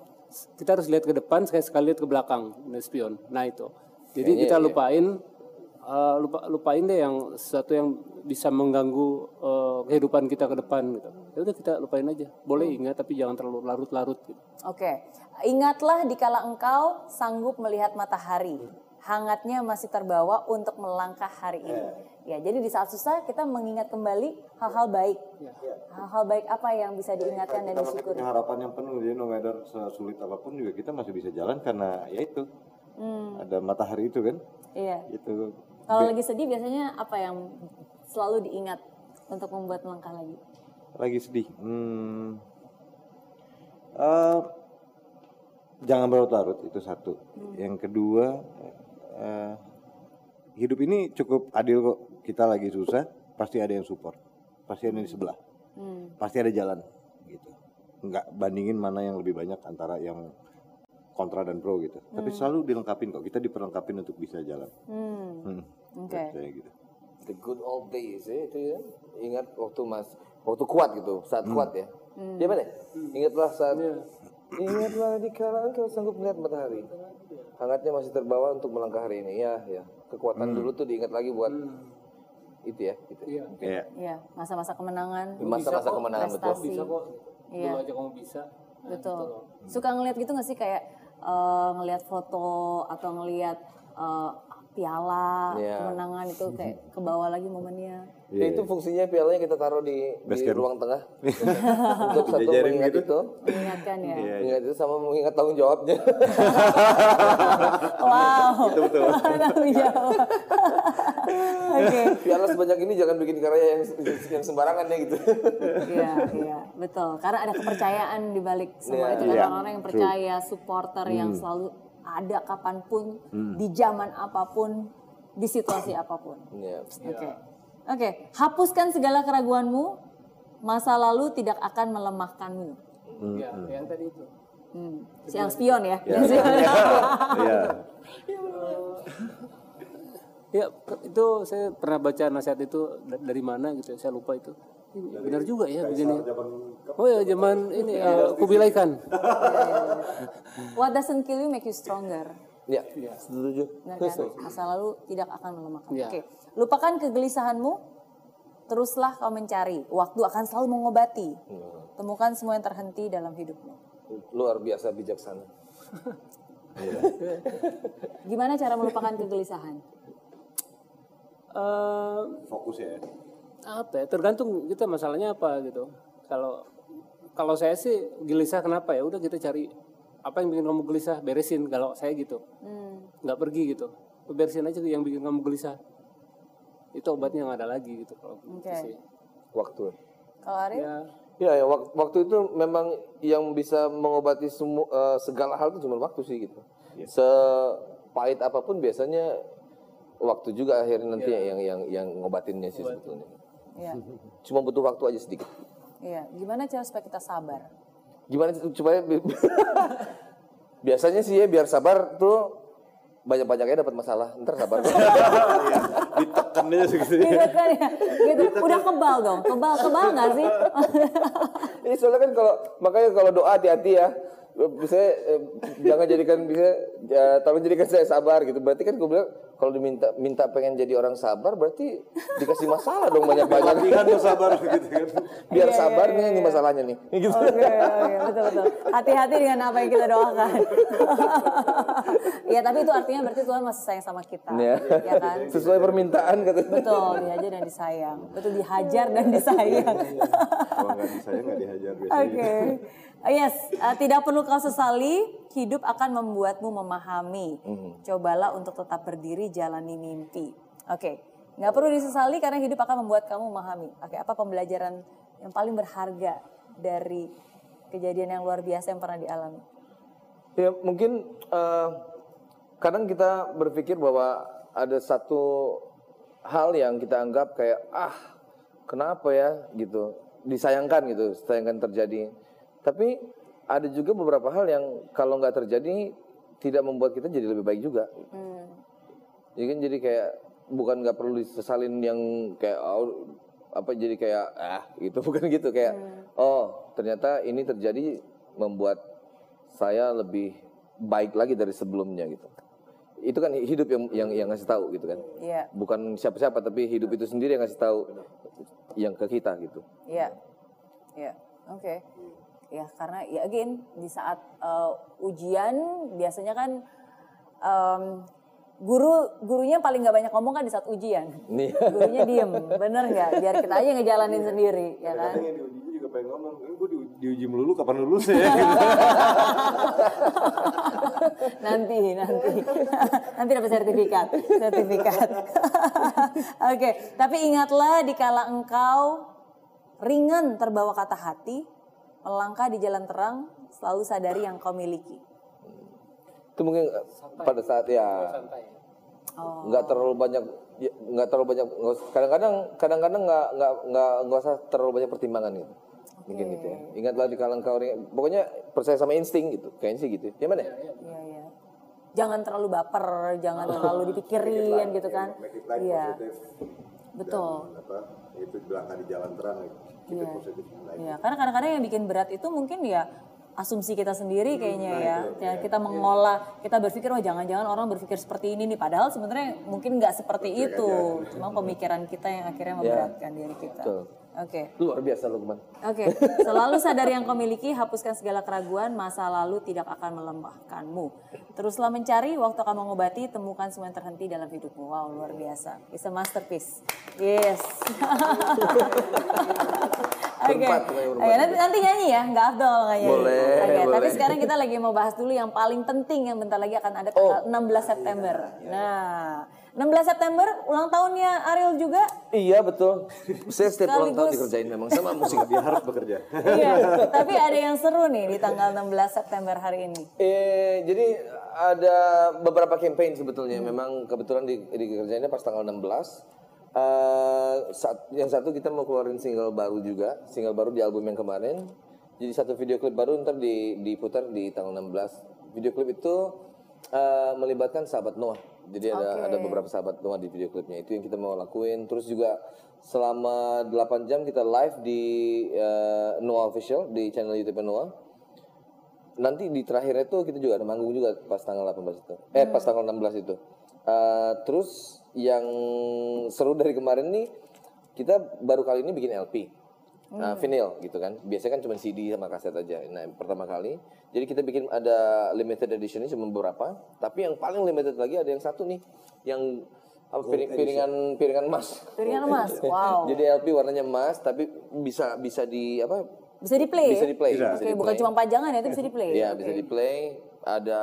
Kita harus lihat ke depan, sekali sekali lihat ke belakang, spion. Nah itu. Jadi kita lupain, eh, lupa lupain deh yang sesuatu yang bisa mengganggu eh, kehidupan kita ke depan gitu. Ya udah kita lupain aja. Boleh ingat tapi jangan terlalu larut-larut gitu. Oke. Ingatlah dikala engkau sanggup melihat matahari. Hangatnya masih terbawa untuk melangkah hari ini. Ya, jadi di saat susah kita mengingat kembali hal-hal baik. Hal-hal baik apa yang bisa diingatkan dan disyukuri. harapan yang penuh jadi no matter sesulit apa pun juga kita masih bisa jalan karena ya itu ada matahari itu kan Iya. itu Kalau lagi sedih biasanya apa yang selalu diingat untuk membuat melangkah lagi? lagi sedih hmm. Eh, jangan berlarut itu satu yang kedua eh, hidup ini cukup adil kok kita lagi susah pasti ada yang support pasti ada yang di sebelah Hmm. pasti ada jalan gitu nggak bandingin mana yang lebih banyak antara yang kontra dan pro gitu tapi selalu dilengkapin kok kita diperlengkapin untuk bisa jalan Hmm. hmm. Oke. saya gitu The good old days ya itu ya. Ingat waktu mas, waktu kuat gitu, saat kuat ya. Iya mana? Ingatlah saat Ingatlah di kala engkau sanggup melihat matahari. Hangatnya masih terbawa untuk melangkah hari ini. Ya, ya. Kekuatan dulu tuh diingat lagi buat itu ya. Gitu. Iya. Iya. Iya, masa-masa kemenangan. Masa-masa kemenangan betul. Bisa kok. Iya. Dulu aja kamu bisa. Betul. Suka ngeliat gitu gak sih kayak eh, ngeliat foto atau ngeliat eh, piala Iya. kemenangan itu kayak ke bawah lagi momennya. Ya, itu fungsinya pialanya kita taruh di, di ruang tengah. [laughs] Untuk satu mengingat gitu. itu. Mengingatkan ya. Iya. Mengingat itu sama mengingat tanggung jawabnya. [laughs] Wow. [laughs] Tanggung jawab. Oke. Piala sebanyak ini jangan bikin karya yang, yang sembarangan ya gitu. Iya, iya, betul. Karena ada kepercayaan di balik semua Iya. itu kan Iya, orang-orang yang percaya, supporter yang selalu ada kapan pun, di zaman apa pun, di situasi apa pun. Ya. Oke. Oke, hapuskan segala keraguanmu. Masa lalu tidak akan melemahkanmu. Iya, yang tadi itu. Hmm. Si spion ya. [laughs] Iya. Ya, itu saya pernah baca nasihat itu da- dari mana gitu, saya lupa itu. Ini Benar juga ya begini. Oh ya, zaman ini uh, Kubilai Khan. What doesn't kill you make you stronger. Ya, setuju. Benar kan? Masa lalu tidak akan melemahkan. Iya. Oke, lupakan kegelisahanmu. Teruslah kau mencari. Waktu akan selalu mengobati. Temukan semua yang terhenti dalam hidupmu. Luar biasa bijaksana. [laughs] Gimana cara melupakan kegelisahan? Eh, fokus ya apa ya? Tergantung kita masalahnya apa gitu. Kalau kalau saya sih gelisah kenapa ya? Udah kita cari apa yang bikin kamu gelisah, beresin. Kalau saya gitu, Hmm. nggak pergi gitu. Beresin aja yang bikin kamu gelisah. Itu obatnya nggak ada lagi gitu. Kalau gitu Oke. sih. Waktu. Kalau Arif? Ya, Ya, ya wak- waktu itu memang yang bisa mengobati semua eh, segala hal itu cuma waktu sih gitu. Sepahit apa pun biasanya waktu juga akhirnya nanti yang yang yang ngobatinnya sih sebetulnya. Iya. [laughs] Cuma butuh waktu aja sedikit. Iya. Gimana cara supaya kita sabar? Gimana sih supaya [laughs] biasanya sih ya biar sabar tuh banyak-banyaknya dapat masalah. Ntar sabar. [laughs] ditekan aja segitu Gitu kan ya? Gitu. Udah kebal dong. Kebal, kebal gak sih? Ini soalnya kan kalau makanya kalau doa hati-hati ya. Saya eh, jangan jadikan bisa ya, tolong jadikan saya sabar gitu. Berarti kan gue bilang kalau diminta minta pengen jadi orang sabar berarti dikasih masalah dong banyak-banyak. latihan tuh sabar gitu kan [laughs] Biar Iya, sabar iya, nih ini iya. masalahnya nih. Gitu. Oke, oke, betul betul. Hati-hati dengan apa yang kita doakan. [laughs] Iya, tapi itu artinya berarti Tuhan masih sayang sama kita, Iya. ya kan? Sesuai permintaan katanya. Betul, dihajar dan disayang. Betul dihajar dan disayang. kalau nggak disayang nggak dihajar biasanya Oke. Yes, uh, tidak perlu kau sesali, hidup akan membuatmu memahami. Cobalah untuk tetap berdiri jalani mimpi. Oke, nggak perlu disesali karena hidup akan membuat kamu memahami. Oke, apa pembelajaran yang paling berharga dari kejadian yang luar biasa yang pernah dialami? Ya mungkin eh, kadang kita berpikir bahwa ada satu hal yang kita anggap kayak ah kenapa ya gitu disayangkan gitu disayangkan terjadi tapi ada juga beberapa hal yang kalau nggak terjadi tidak membuat kita jadi lebih baik juga. Hmm. jadi kan jadi kayak bukan nggak perlu disesalin yang kayak oh, apa jadi kayak ah gitu. [laughs] Bukan gitu kayak oh ternyata ini terjadi membuat saya lebih baik lagi dari sebelumnya gitu. Itu kan hidup yang yang yang ngasih tahu gitu kan. Iya, bukan siapa-siapa tapi hidup itu sendiri yang ngasih tahu yang ke kita gitu. Iya, iya. Oke. Ya karena ya again di saat uh, ujian biasanya kan um, guru gurunya paling nggak banyak ngomong kan di saat ujian. Nih. [laughs] Gurunya diem, bener nggak? Biar kita aja ngejalanin sendiri, ya kan? Yang diuji juga pengen ngomong, ini gue di, diuji melulu kapan lulus ya? [laughs] nanti nanti [laughs] nanti dapat sertifikat sertifikat oke tapi ingatlah dikala engkau ringan terbawa kata hati melangkah di jalan terang selalu sadari yang kau miliki. Itu mungkin eh, pada saat ya. Santai oh. Nggak terlalu banyak ya, nggak terlalu banyak kadang-kadang kadang-kadang nggak nggak nggak nggak usah terlalu banyak pertimbangan gitu. Mungkin gitu ya. Ingatlah di kalang kau pokoknya percaya sama insting gitu. Kayaknya sih gitu. Ya mana? Ya iya. Iya jangan terlalu baper jangan terlalu dipikirin gitu kan. iya. betul. Dan apa, itu langkah di jalan terang, keep it Iya. positive. Like, Iya, karena kadang-kadang yang bikin berat itu mungkin ya asumsi kita sendiri kayaknya ya. Ya, kita mengolah, kita berpikir oh jangan-jangan orang berpikir seperti ini nih padahal sebenarnya mungkin nggak seperti itu. Cuma pemikiran kita yang akhirnya memberatkan diri kita. Betul. Oke. luar biasa Lukman Oke, selalu sadar yang kau miliki, hapuskan segala keraguan, masa lalu tidak akan melemahkanmu. Teruslah mencari, waktu kamu mengobati, temukan semua yang terhenti dalam hidupmu. Wow, luar biasa. It's a masterpiece. Yes. [laughs] Berempat, berempat. Oke, nanti, nanti nyanyi ya, nggak afdol nggak nyanyi. Boleh, tapi boleh. sekarang kita lagi mau bahas dulu yang paling penting yang bentar lagi akan ada Oh. tanggal 16 September. Nah, 16 September ulang tahunnya Ariel juga. iya betul saya setiap ulang tahun dikerjain memang sama musik dia harus bekerja. [laughs] iya, tapi ada yang seru nih di tanggal 16 September hari ini. Eh, jadi ada beberapa campaign sebetulnya. Memang kebetulan di, dikerjainnya pas tanggal 16. Eh, saat, yang satu kita mau keluarin single baru juga, single baru di album yang kemarin. Jadi satu video klip baru ntar di, diputar di tanggal 16. Video klip itu eh, melibatkan sahabat Noah. Jadi ada ada beberapa sahabat Noah di video klipnya. Itu yang kita mau lakuin. Terus juga selama 8 jam kita live di eh, Noah Official di channel YouTube Noah nanti di terakhir itu kita juga ada manggung juga pas tanggal 18 itu. Eh pas tanggal 16 itu. Eh, terus yang seru dari kemarin nih kita baru kali ini bikin LP. Nah, vinyl gitu kan. Biasanya kan cuma CD sama kaset aja. Nah, pertama kali. Jadi kita bikin ada limited edition ini cuma beberapa, tapi yang paling limited lagi ada yang satu nih yang apa, piring- piringan piringan emas. Piringan emas, [laughs] wow. Jadi LP warnanya emas tapi bisa bisa di apa? Bisa di play? Bisa di play. Bisa. bisa Oke, di bukan play. cuma pajangan ya, itu bisa di play. Iya bisa di play. Ada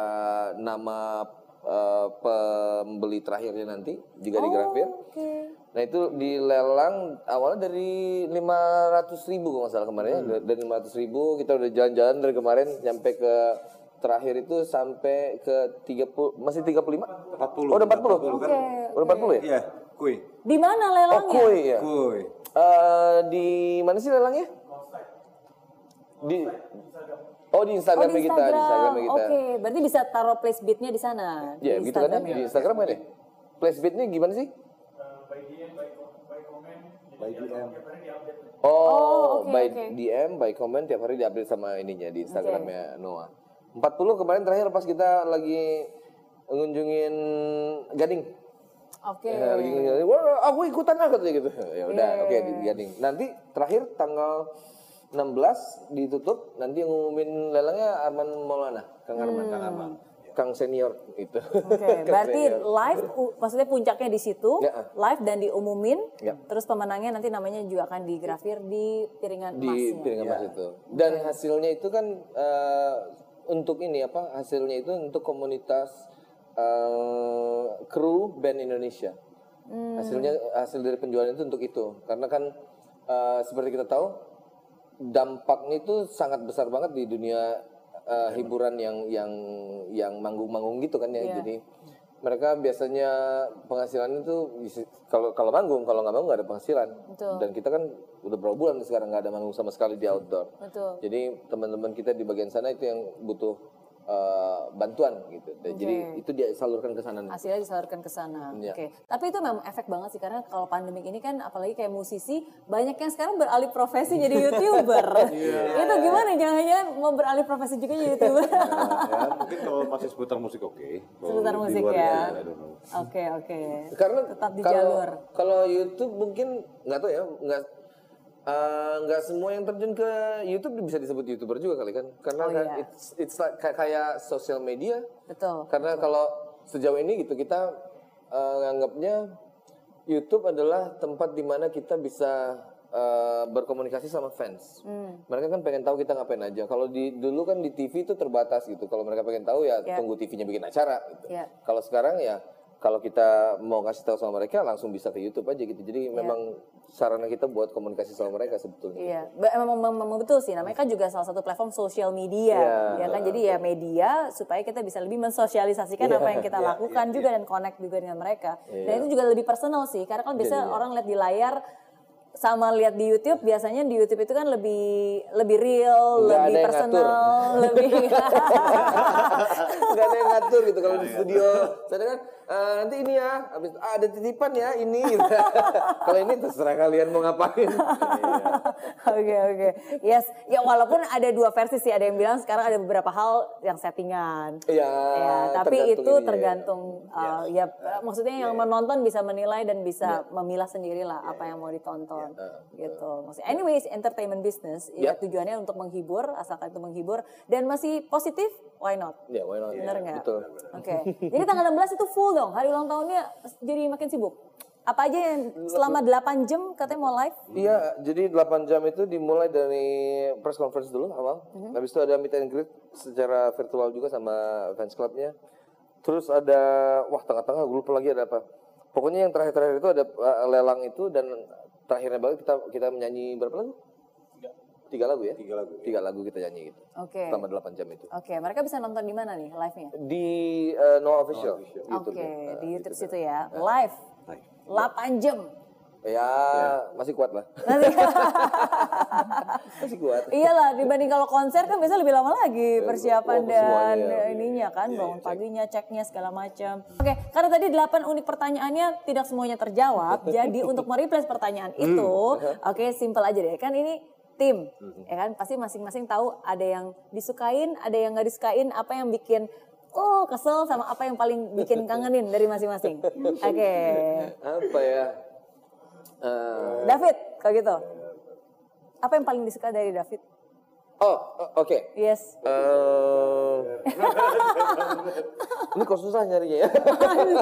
nama eh, pembeli terakhirnya nanti juga digrafir. Oke. Nah itu dilelang awalnya dari 500 ribu kalau nggak salah kemarin ya. Dari 500 ribu kita udah jalan-jalan dari kemarin sampai ke terakhir itu sampai ke 30 masih 35? 40. Oh udah 40? Oke. Udah 40 ya? Iya, kui. Di mana Oh lelangnya? kue ya? Kui. Eh, di mana sih lelangnya? Di Oh di Oh, Instagramnya di kita, di Instagram. Instagramnya kita. Oke, berarti bisa taruh place beatnya di sana. Ya di gitu kan ya, Instagram di Instagram kan ya? Flashbeatnya gimana sih? By DM. Oh, Oh, oke, by. DM, by comment tiap hari diupdate sama ininya di Instagramnya Noah. 40 kemarin terakhir pas kita lagi ngunjungin Gading. Oke. Ya, lagi ngunjungin, Wah, aku ikutan lah katanya gitu. Ya udah, Iya, oke di Gading. Nanti terakhir tanggal 16 ditutup, nanti yang ngumumin lelangnya Arman Maulana, Kang Arman, Kang Arman. Kang senior itu. Hmm. Oke, [laughs] berarti live, u- maksudnya puncaknya di situ, Ya. live dan diumumin, Ya. terus pemenangnya nanti namanya juga akan digrafir di piringan di emasnya. piringan emas itu. Dan hasilnya itu kan eh, untuk ini apa? Hasilnya itu untuk komunitas eh, kru band Indonesia. Hasilnya hasil dari penjualan itu untuk itu. Karena kan eh, seperti kita tahu dampaknya itu sangat besar banget di dunia eh, hiburan yang yang yang manggung-manggung gitu kan ya. Iya. Jadi mereka biasanya penghasilan itu kalau kalau manggung kalau nggak manggung nggak ada penghasilan Betul. dan kita kan udah berapa bulan sekarang nggak ada manggung sama sekali di outdoor Betul. jadi teman-teman kita di bagian sana itu yang butuh eh, bantuan gitu Dan jadi itu dia salurkan ke sana hasilnya disalurkan ke sana. Iya. Oke. Tapi itu memang efek banget sih karena kalau pandemik ini kan apalagi kayak musisi banyak yang sekarang beralih profesi jadi [laughs] youtuber. itu gimana? Jangan-jangan mau beralih profesi juga jadi youtuber? [laughs] ya, mungkin kalau masih seputar musik oke. Kalau Seputar musik ya. know. Oke oke. karena tetap di kalau jalur. kalau YouTube mungkin nggak tahu ya nggak eh, nggak semua yang terjun ke YouTube bisa disebut youtuber juga kali kan karena Oh, kan iya. it's it's like kayak, kayak sosial media Betul. karena kalau sejauh ini gitu kita eh, nganggapnya YouTube adalah tempat di mana kita bisa eh, berkomunikasi sama fans. Hmm. Mereka kan pengen tahu kita ngapain aja. Kalau di dulu kan di TV itu terbatas gitu. Kalau mereka pengen tahu ya Ya. tunggu TV-nya bikin acara gitu. Ya. Kalau sekarang ya kalau kita mau kasih tahu sama mereka langsung bisa ke YouTube aja gitu. Jadi memang sarana kita buat komunikasi sama mereka sebetulnya. Iya, Ba- emang, emang, emang betul sih. Namanya kan juga salah satu platform sosial media, Iya. ya kan. Jadi ya media supaya kita bisa lebih mensosialisasikan Iya, apa yang kita iya, lakukan juga dan connect juga dengan mereka. Dan itu juga lebih personal sih, karena kan biasa Jadinya. orang lihat di layar sama lihat di YouTube biasanya di YouTube itu kan lebih lebih real, Nggak ada lebih yang personal, lebih [laughs] Nggak ada yang ngatur gitu kalau di studio. Saya kan "Eh, nanti ini ya, habis ah, ada titipan ya ini. [laughs] Gitu. kalau ini terserah kalian mau ngapain. [laughs] Oke oke, yes. Ya walaupun ada dua versi sih, ada yang bilang sekarang ada beberapa hal yang settingan. Iya. Ya, tapi itu ininya ya. tergantung uh, ya maksudnya yang menonton bisa menilai dan bisa memilah sendiri lah apa yang mau ditonton gitu. Maksudnya anyways entertainment business ya Ya. tujuannya untuk menghibur asalkan itu menghibur dan masih positif why not? Ya, why not? Bener nggak? Betul. Oke. Jadi tanggal 16 itu full dong. Hari ulang tahunnya jadi makin sibuk. Apa aja yang selama 8 jam katanya mau live? Iya, jadi 8 jam itu dimulai dari press conference dulu awal. Habis itu ada meet and greet secara virtual juga sama fans clubnya. Terus ada, wah tengah-tengah gue lupa lagi ada apa. Pokoknya yang terakhir-terakhir itu ada uh, lelang itu dan terakhirnya banget kita kita menyanyi berapa lagu? Tiga lagu ya? Tiga lagu. Tiga lagu kita nyanyi gitu. Oke. Selama 8 jam itu. Oke, mereka bisa nonton di mana nih live-nya? Di uh, No Official. YouTube Oke, ya. di YouTube situ ya. Live. 8 jam. Ya, masih kuat lah. [laughs] masih kuat. Iyalah, dibanding kalau konser kan biasa lebih lama lagi persiapan oh, dan semuanya, ya. ininya kan, bangun paginya, ceknya segala macam. Oke, karena tadi delapan unik pertanyaannya tidak semuanya terjawab, jadi [laughs] untuk mereplace pertanyaan itu, oke, simple aja deh. Kan ini tim, ya kan, pasti masing-masing tahu ada yang disukain, ada yang nggak disukain, apa yang bikin oh kesel sama apa yang paling bikin [laughs] kangenin dari masing-masing. Oke, Apa ya? Eh, David, kalau gitu, apa yang paling disuka dari David? oh, oke. Yes. Eh, [laughs] ini kok susah nyarinya ya?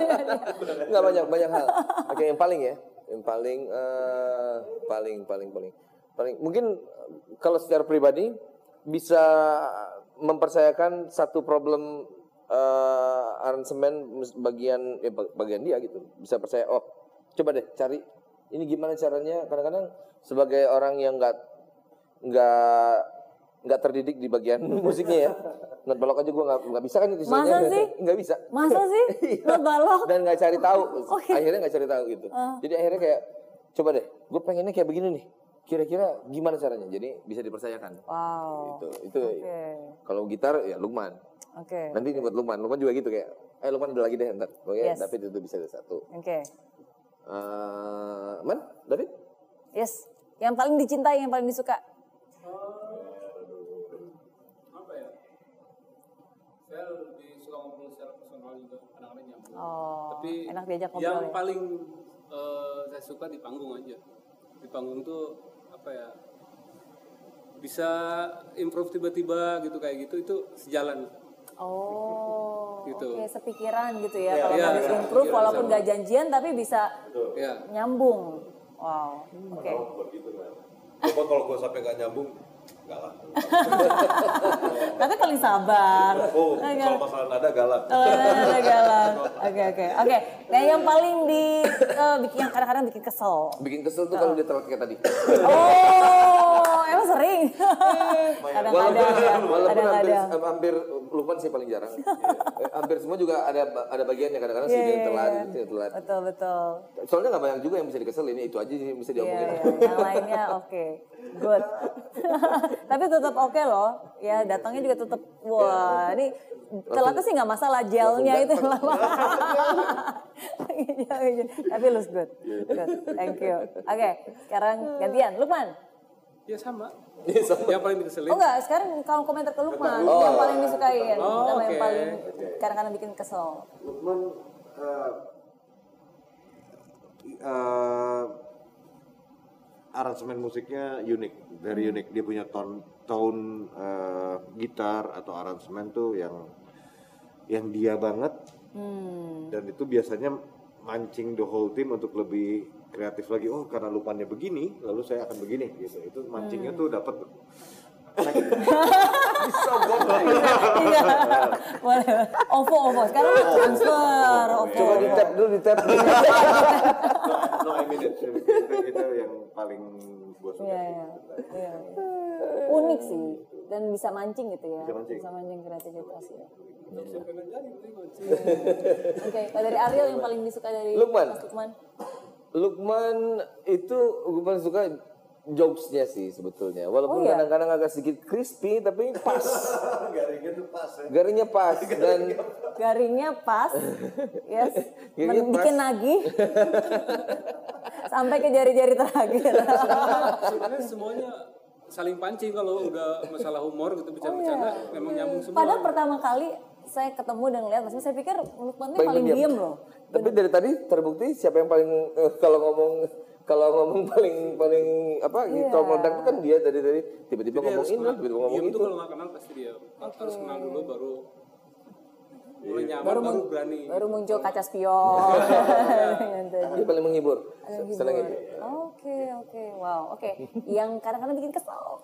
[laughs] Nggak banyak banyak hal. Oke, yang paling ya, yang paling eh, paling paling paling paling mungkin kalau secara pribadi bisa mempercayakan satu problem eh, aransemen bagian ya, ba- bagian dia gitu. Bisa percaya oh coba deh cari ini gimana caranya. Kadang-kadang sebagai orang yang nggak nggak nggak terdidik di bagian [laughs] musiknya ya. Not balok aja gue nggak nggak bisa kan itu Masa sih? [laughs] Nggak bisa. Masa sih? [laughs] Not balok? Dan nggak cari tahu. Oke. Akhirnya nggak cari tahu gitu. Jadi akhirnya kayak coba deh, gue pengennya kayak begini nih. Kira-kira gimana caranya? Jadi bisa dipercayakan. Wow. Gitu. Itu Oke. kalau gitar ya Lukman. Oke. Nanti ini buat Lukman. Lukman juga gitu kayak, eh Lukman ada lagi deh ntar. Pokoknya Yes. David itu bisa ada satu. Oke. Eh, Man, David? Yes. Yang paling dicintai, yang paling disuka. apa ya saya lebih suka ngobrol secara personal juga kadang-kadang nyambung Oh. tapi enak diajak ngobrol yang ya. paling eh, saya suka di panggung aja di panggung tuh ya bisa improve tiba-tiba gitu kayak gitu itu sejalan Oh. Gitu. Oke, sepikiran gitu ya. Kalau Iya, harus iya, improve iya, walaupun gak janjian tapi bisa ya nyambung. Wow. Oke. Begitu kan. Coba kalau gue sampai gak nyambung, enggak lah. [laughs] Tapi paling sabar. Oh, Oke. kalau masalah nada galak. Oh, ada galak. Oke oke oke. Nah yang paling di eh, bikin yang kadang-kadang bikin kesel. Bikin kesel tuh kalau dia telat kayak tadi. Oh, emang sering. [laughs] Kadang-kadang. Walaupun hampir, hampir Lukman sih paling jarang. [laughs] Eh, hampir semua juga ada ada bagiannya kadang-kadang sih Iya, dia iya, telat, iya. dia telat. Betul betul. Soalnya nggak banyak juga yang bisa dikeselin, itu aja sih yang bisa Iya, diomongin. iya. Yang lainnya oke, good. [laughs] Tapi tetap oke loh, ya datangnya juga tetap wah ini telatnya sih nggak masalah gelnya itu yang lama. Tapi looks good, good. Thank you. Oke, sekarang gantian, Lukman. Ya sama Iya, sama. yang paling dikeselin Oh enggak, sekarang kamu komentar ke Lukman yang paling disukain, Oh, sama yang paling kadang-kadang bikin kesel. Lukman eh, eh, aransemen musiknya unik, very Hmm. unik. Dia punya tone tone eh, gitar atau aransemen tuh yang yang dia banget Hmm. dan itu biasanya mancing the whole team untuk lebih kreatif lagi. Oh karena lupannya begini, lalu saya akan begini gitu. Itu mancingnya tuh dapat. [laughs] Iya. Boleh. OVO, OVO. Sekarang transfer, OVO. Coba di tap dulu, di tap dulu. [laughs] no, I mean it. Itu, itu yang paling gue suka. Iya, iya. Iya, iya. Unik sih. Dan bisa mancing gitu ya. Bisa mancing. Bisa mancing kreativitas ya. Oke, kalau dari Ariel yang paling disuka dari Lukman. Mas Lukman? Lukman itu gue paling suka jokesnya sih sebetulnya. Walaupun Oh, iya? kadang-kadang agak sedikit crispy tapi pas. [laughs] Garingnya tuh pas ya. Garingnya pas dan Garingnya pas, [laughs] yes, Garingnya Men- pas. bikin nagih, [laughs] sampai ke jari-jari terakhir. sebenarnya semuanya saling pancing kalau udah masalah humor gitu bercanda-bercanda memang nyambung semua. Padahal pertama kali saya ketemu dan lihat, maksudnya saya pikir Lukman tuh Paling paling pendiam. diem loh. Tapi dari tadi terbukti siapa yang paling eh, kalau ngomong kalau ngomong paling paling apa Iya. gitu kalau meledak itu kan dia dari tadi tiba-tiba ngomong ini tiba-tiba ngomong itu. kalau nggak kenal pasti dia harus kenal dulu baru mulai nyaman baru, mun- berani. Baru muncul kaca spion. [laughs] Gitu. Dia paling menghibur. Senang itu. Oke, oke. Wow, oke. Yang kadang-kadang bikin kesel.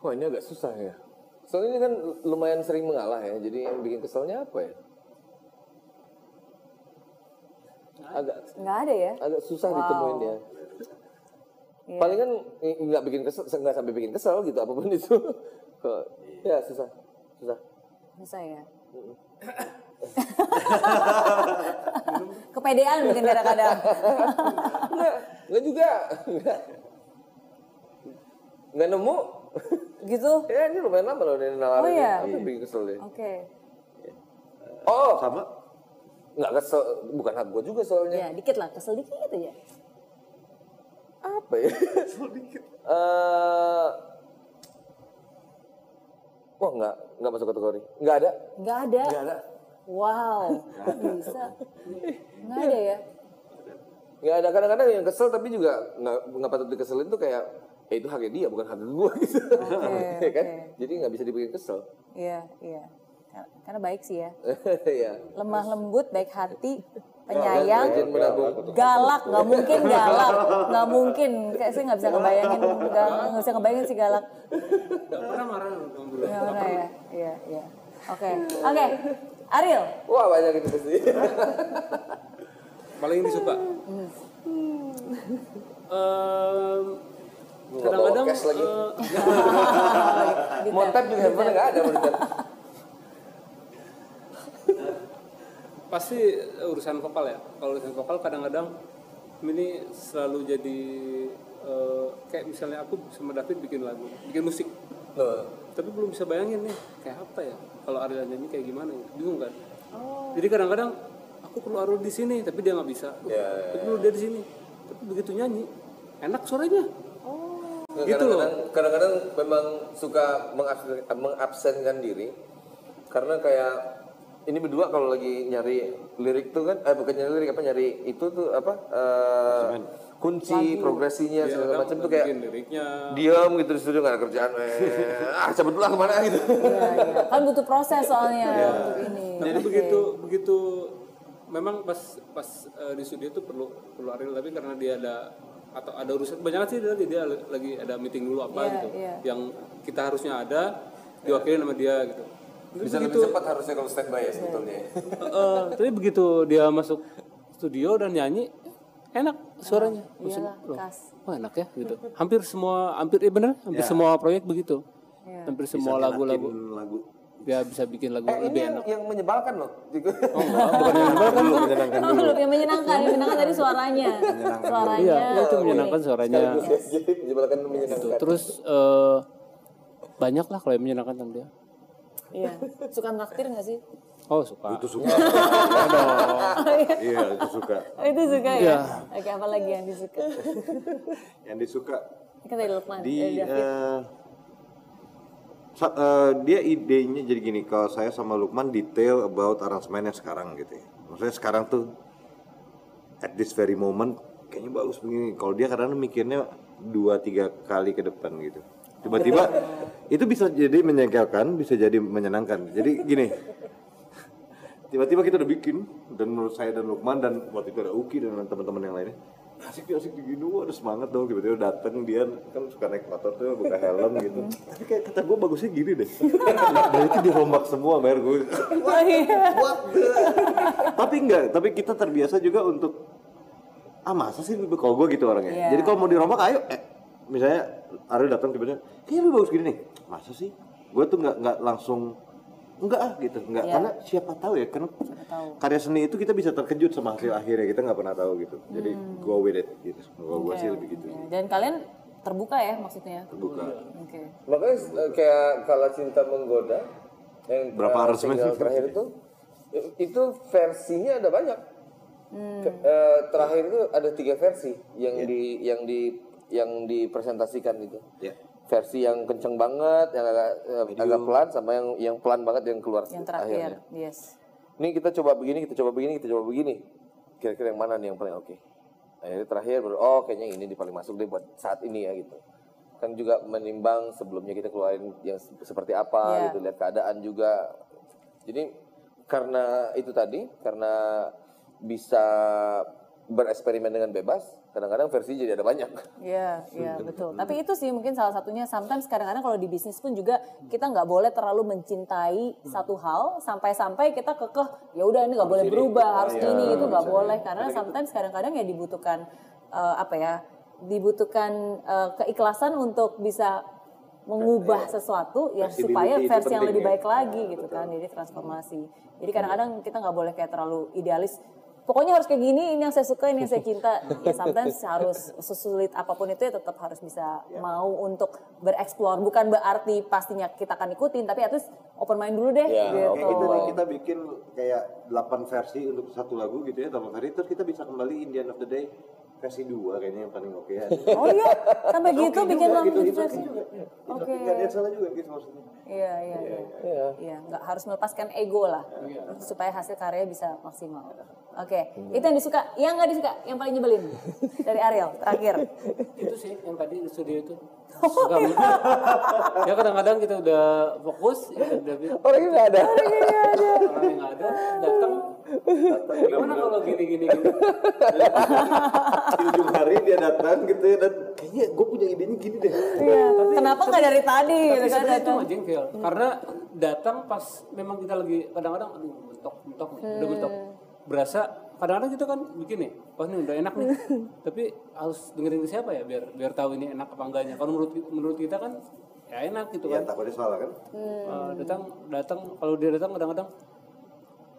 Wah ini agak susah ya. Soalnya ini kan lumayan sering mengalah ya. Jadi yang bikin keselnya apa ya? Agak Nggak ada ya? agak susah Wow. ditemuin ya. Iya. Palingan nggak bikin kesel, nggak sampai bikin kesel gitu apa pun [laughs] itu. Kok ya susah, susah. Susah ya. [laughs] Kepedean mungkin kadang-kadang. [laughs] Enggak, enggak juga. Enggak. Enggak nemu. gitu. Ya ini lumayan lama loh ini nawarin. Oh, iya? Apa yang bikin kesel deh? Oke. Oh, Sama? Nggak kesel, bukan hak gue juga soalnya. Ya, dikit lah. Kesel dikit aja. Apa ya? Kesel dikit. Eh, wah nggak nggak masuk kategori. Nggak ada. Nggak ada. Nggak ada. Wow. Kok bisa? Nggak ada ya? Nggak ada. Kadang-kadang yang kesel tapi juga nggak nggak patut dikeselin tuh kayak eh itu haknya dia bukan hak gue [laughs] gitu. Ya kan? Jadi nggak bisa dibikin kesel. Iya, iya. Kar- Karena baik sih ya. [laughs] ya. Lemah lembut, baik hati, penyayang, galak. Nggak mungkin galak. Nggak mungkin. Kayak saya nggak bisa ngebayangin. Nggak nggak bisa ngebayangin si galak. Nggak pernah marah nggak pernah ya? Iya iya. Oke. Oke. Ariel. Wah banyak itu pasti. Paling disuka. Nggak kadang-kadang cash lagi. eh, Mau tap juga handphone nggak ada mau di tap. Pasti urusan vokal ya. Kalau urusan vokal kadang-kadang ini selalu jadi eh, kayak misalnya aku sama David bikin lagu bikin musik. Loh. tapi belum bisa bayangin nih kayak apa ya? Kalau Ariel nyanyi kayak gimana ya bingung kan? Oh. jadi kadang-kadang aku perlu Ariel di sini tapi dia nggak bisa. Ya, tapi perlu dia di sini. Tapi begitu nyanyi enak suaranya. Nggak, Gitu loh. kadang-kadang- memang suka mengabsen- mengabsenkan diri. Karena kayak ini berdua kalau lagi nyari lirik tuh kan, eh bukan nyari lirik apa nyari itu tuh apa eh, kunci progresinya Dia segala macam tuh kayak bikin liriknya. diam gitu di studio nggak ada kerjaan, eh, [laughs] ah cabut dulu lah ke mana gitu. Iya, iya. kan butuh proses soalnya untuk ini. Tapi begitu begitu memang pas pas eh, di studio tuh perlu perlu Ariel tapi karena dia ada atau ada urusan banyak sih dia, dia lagi ada meeting dulu apa Iya, gitu. iya. yang kita harusnya ada diwakili sama dia gitu Bisa begitu lebih cepat harusnya kalau standby ya sebetulnya. [laughs] eh, tapi begitu dia masuk studio dan nyanyi enak suaranya Maksudnya, iyalah loh, kas oh enak ya gitu hampir semua hampir eh bener hampir semua proyek begitu Iya. hampir semua lagu-lagu lagu dia bisa bikin lagu Eh ini lebih yang, enak yang menyebalkan loh. oh enggak bukan yang menyebalkan dulu menyenangkan Oh, belum yang menyenangkan, yang menyenangkan tadi suaranya, suaranya. iya itu menyenangkan suaranya Jadi menyebalkan menyenangkan. Gitu. Terus eh, banyak lah kalau yang menyenangkan sama dia. Iya, suka naktir nggak sih? Oh suka. itu suka iya itu suka Oh, itu suka ya? Iya. Oke, apa lagi yang disuka? yang disuka Kan dari Lukman, di dari eh, sa- eh, dia idenya jadi gini kalau saya sama Lukman detail about aransemennya sekarang gitu ya maksudnya sekarang tuh at this very moment kayaknya bagus begini kalau dia kadang mikirnya dua tiga kali ke depan gitu tiba-tiba itu bisa jadi menyegalkan bisa jadi menyenangkan. Jadi gini tiba-tiba kita udah bikin dan menurut saya dan Lukman dan waktu itu ada Uki dan teman-teman yang lainnya asik asik begini wah ada semangat dong. Tiba-tiba dateng dia kan suka naik motor tuh buka helm gitu. Tapi kayak kata gue bagusnya gini deh. [laughs] Dan itu dirombak semua bayar gue iya. Tapi enggak tapi kita terbiasa juga untuk ah masa sih kalau gue gitu orangnya? Iya. jadi kalau mau dirombak ayo eh, misalnya Ariel datang tiba-tiba kayaknya lu bagus gini nih masa sih gue tuh nggak nggak langsung enggak ah gitu enggak Iya. karena siapa tahu ya karena tahu. karya seni itu kita bisa terkejut sama hasil akhirnya kita nggak pernah tahu gitu jadi go with it gitu gue sih lebih gitu Ya, Dan kalian terbuka ya maksudnya. terbuka Oke. Makanya eh, kayak kalau cinta menggoda yang Berapa eh, single sih? terakhir itu itu versinya ada banyak. Ke- eh, terakhir itu ada tiga versi yang di yang di yang dipresentasikan itu. ya Versi yang kenceng banget, yang agak eh, agak pelan sama yang yang pelan banget yang keluar Yang terakhir, akhirnya. yes. Ini kita coba begini, kita coba begini, kita coba begini. Kira-kira yang mana nih yang paling oke? Akhirnya terakhir baru oh kayaknya ini di paling masuk deh buat saat ini ya gitu. Kan juga menimbang sebelumnya kita keluarin yang se- seperti apa Iya. gitu, lihat keadaan juga. Jadi karena itu tadi, karena bisa bereksperimen dengan bebas, kadang-kadang versi jadi ada banyak. [laughs] Iya, iya betul. Tapi itu sih mungkin salah satunya. Sometimes kadang-kadang kalau di bisnis pun juga kita nggak boleh terlalu mencintai satu hal sampai-sampai kita kekeh ya udah ini nggak boleh berubah harus iya, ini. Itu nggak boleh. Karena sometimes kadang-kadang ya dibutuhkan eh, apa ya dibutuhkan eh, keikhlasan untuk bisa mengubah sesuatu ya supaya versi yang penting lebih ya. baik lagi gitu kan. Jadi transformasi. Jadi kadang-kadang kita nggak boleh kayak terlalu idealis pokoknya harus kayak gini ini yang saya suka ini yang saya cinta ya sometimes [laughs] harus sesulit apa pun itu ya tetap harus bisa mau untuk bereksplor bukan berarti pastinya kita akan ikutin tapi at least open mind dulu deh Ya, gitu Kayak gitu nih kita bikin kayak 8 versi untuk satu lagu gitu ya 8 versi terus kita bisa kembali in the end of the day versi 2 kayaknya yang paling oke ya. oh iya sampai gitu Oke bikin lagu gitu, gitu, versi. juga. Oke. Enggak ada yang salah juga gitu maksudnya. iya iya iya Iya. Iya, nggak harus melepaskan ego lah supaya hasil karya bisa maksimal. Oke, itu yang disuka. Yang nggak disuka, yang paling nyebelin dari Ariel terakhir. itu sih yang tadi di studio itu Suka banget. ya kadang-kadang kita udah fokus ya udah Orang ini ada. orang yang nggak ada datang gimana kalau gini gini gini Di ujung hari dia datang gitu ya dan kayaknya gue punya idenya gini deh. Iya. Kenapa nggak dari tadi tapi gitu kan itu nggak jengkel karena datang pas memang kita lagi kadang-kadang aduh mentok mentok nih, udah mentok berasa kadang-kadang kita kan bikin nih wah ini udah enak nih. [laughs] Tapi harus dengerin ke siapa ya biar biar tahu ini enak apa enggaknya. Kalau menurut menurut kita kan ya enak gitu Ya kan. takutnya salah kan. Eh, datang datang kalau dia datang kadang-kadang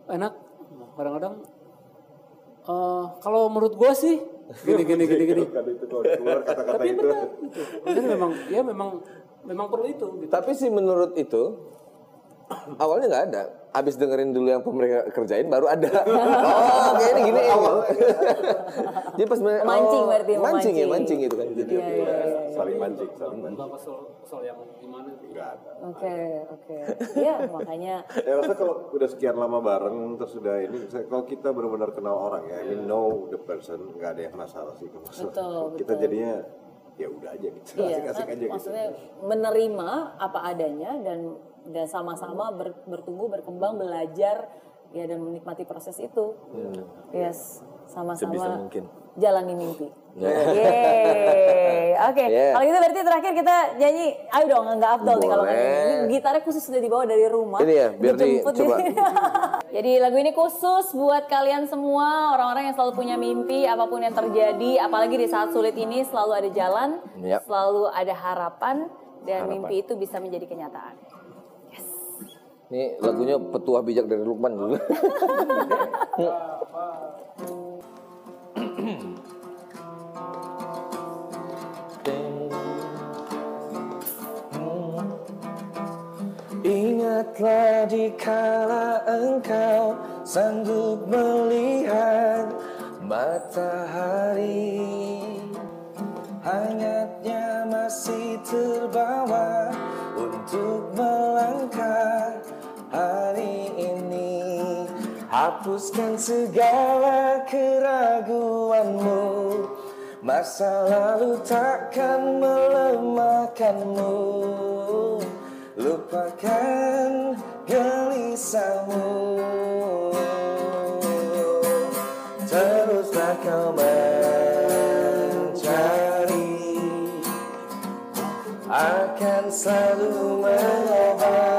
enak. Kadang-kadang eh kalau menurut gua sih gini gini gini gini. [laughs] Tapi benar. Gitu. Memang ya memang memang perlu itu gitu. Tapi sih menurut itu awalnya nggak ada. Abis dengerin dulu yang mereka kerjain baru ada. [laughs] oh, kayaknya gini. Jadi pas mereka Mancing oh, berarti, mancing ya memancing. mancing gitu kan. Jadi Iya, iya, iya. Saling mancing, saling mancing. Bapak kesel yang gimana gitu. Enggak ada. Oke, oke. Iya, makanya Ya rasa kalau udah sekian lama bareng terus udah ini saya- kalau kita benar-benar kenal orang ya, I mean know the person, nggak ada yang masalah sih masalah. Betul, Kita betul. jadinya ya udah aja gitu, Iya, asik-asik kan aja gitu. maksudnya menerima apa adanya dan dan sama-sama ber- bertumbuh, berkembang, belajar ya dan menikmati proses itu. Yes, sama-sama Sebisa mungkin. jalani mimpi. Ya. Yeay. [laughs] Oke, Yeah. kalau gitu berarti terakhir kita nyanyi, ayo dong nggak Abdul nih kalau. Ini gitarnya khusus sudah dibawa dari rumah. Ini ya, biar dicoba. nih. [laughs] Jadi lagu ini khusus buat kalian semua orang-orang yang selalu punya mimpi apa pun yang terjadi, apalagi di saat sulit ini selalu ada jalan, Yap. selalu ada harapan dan Harapan. mimpi itu bisa menjadi kenyataan. Ini lagunya petuah bijak dari Lukman. [laughs] Dulu. Ingatlah dikala engkau sanggup melihat matahari. Hangatnya masih terbawa untuk melangkah hari ini Hapuskan segala keraguanmu. Masa lalu takkan melemahkanmu. Lupakan gelisahmu. Teruslah kau mencari. Akan selalu mengobati.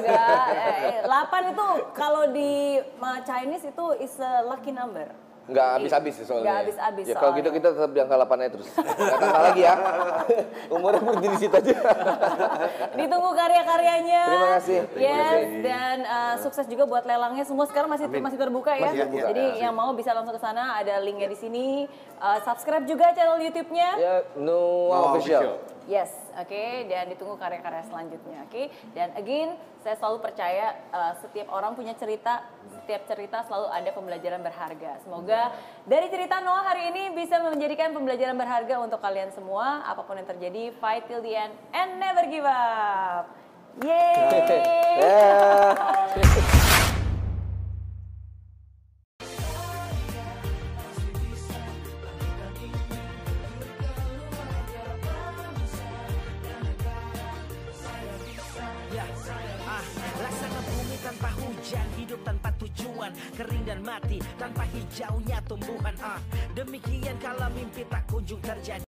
Enggak. Eh, 8 itu kalau di Chinese itu is a lucky number. Nggak habis-habis sih soalnya. Nggak habis-habis Ya kalau gitu kita tetap di angka 8 aja terus. Nggak tambah lagi ya. Umurnya berhenti di situ aja. Ditunggu karya-karyanya. Terima kasih. Yes, dan uh, sukses juga buat lelangnya. Semua sekarang masih masih terbuka ya. Masih terbuka. Jadi yang mau bisa langsung ke sana, ada linknya di sini. Uh, subscribe juga channel YouTube-nya. Ya, no Noah official. Yes, oke, dan ditunggu karya-karya selanjutnya, oke. Dan again, saya selalu percaya uh, setiap orang punya cerita, setiap cerita selalu ada pembelajaran berharga. Semoga dari cerita Noah hari ini bisa menjadikan pembelajaran berharga untuk kalian semua. Apa pun yang terjadi, fight till the end and never give up. Yeay! [laughs] Ya. [laughs] mati tanpa hijaunya tumbuhan. Ah, demikian kalau mimpi tak kunjung terjadi.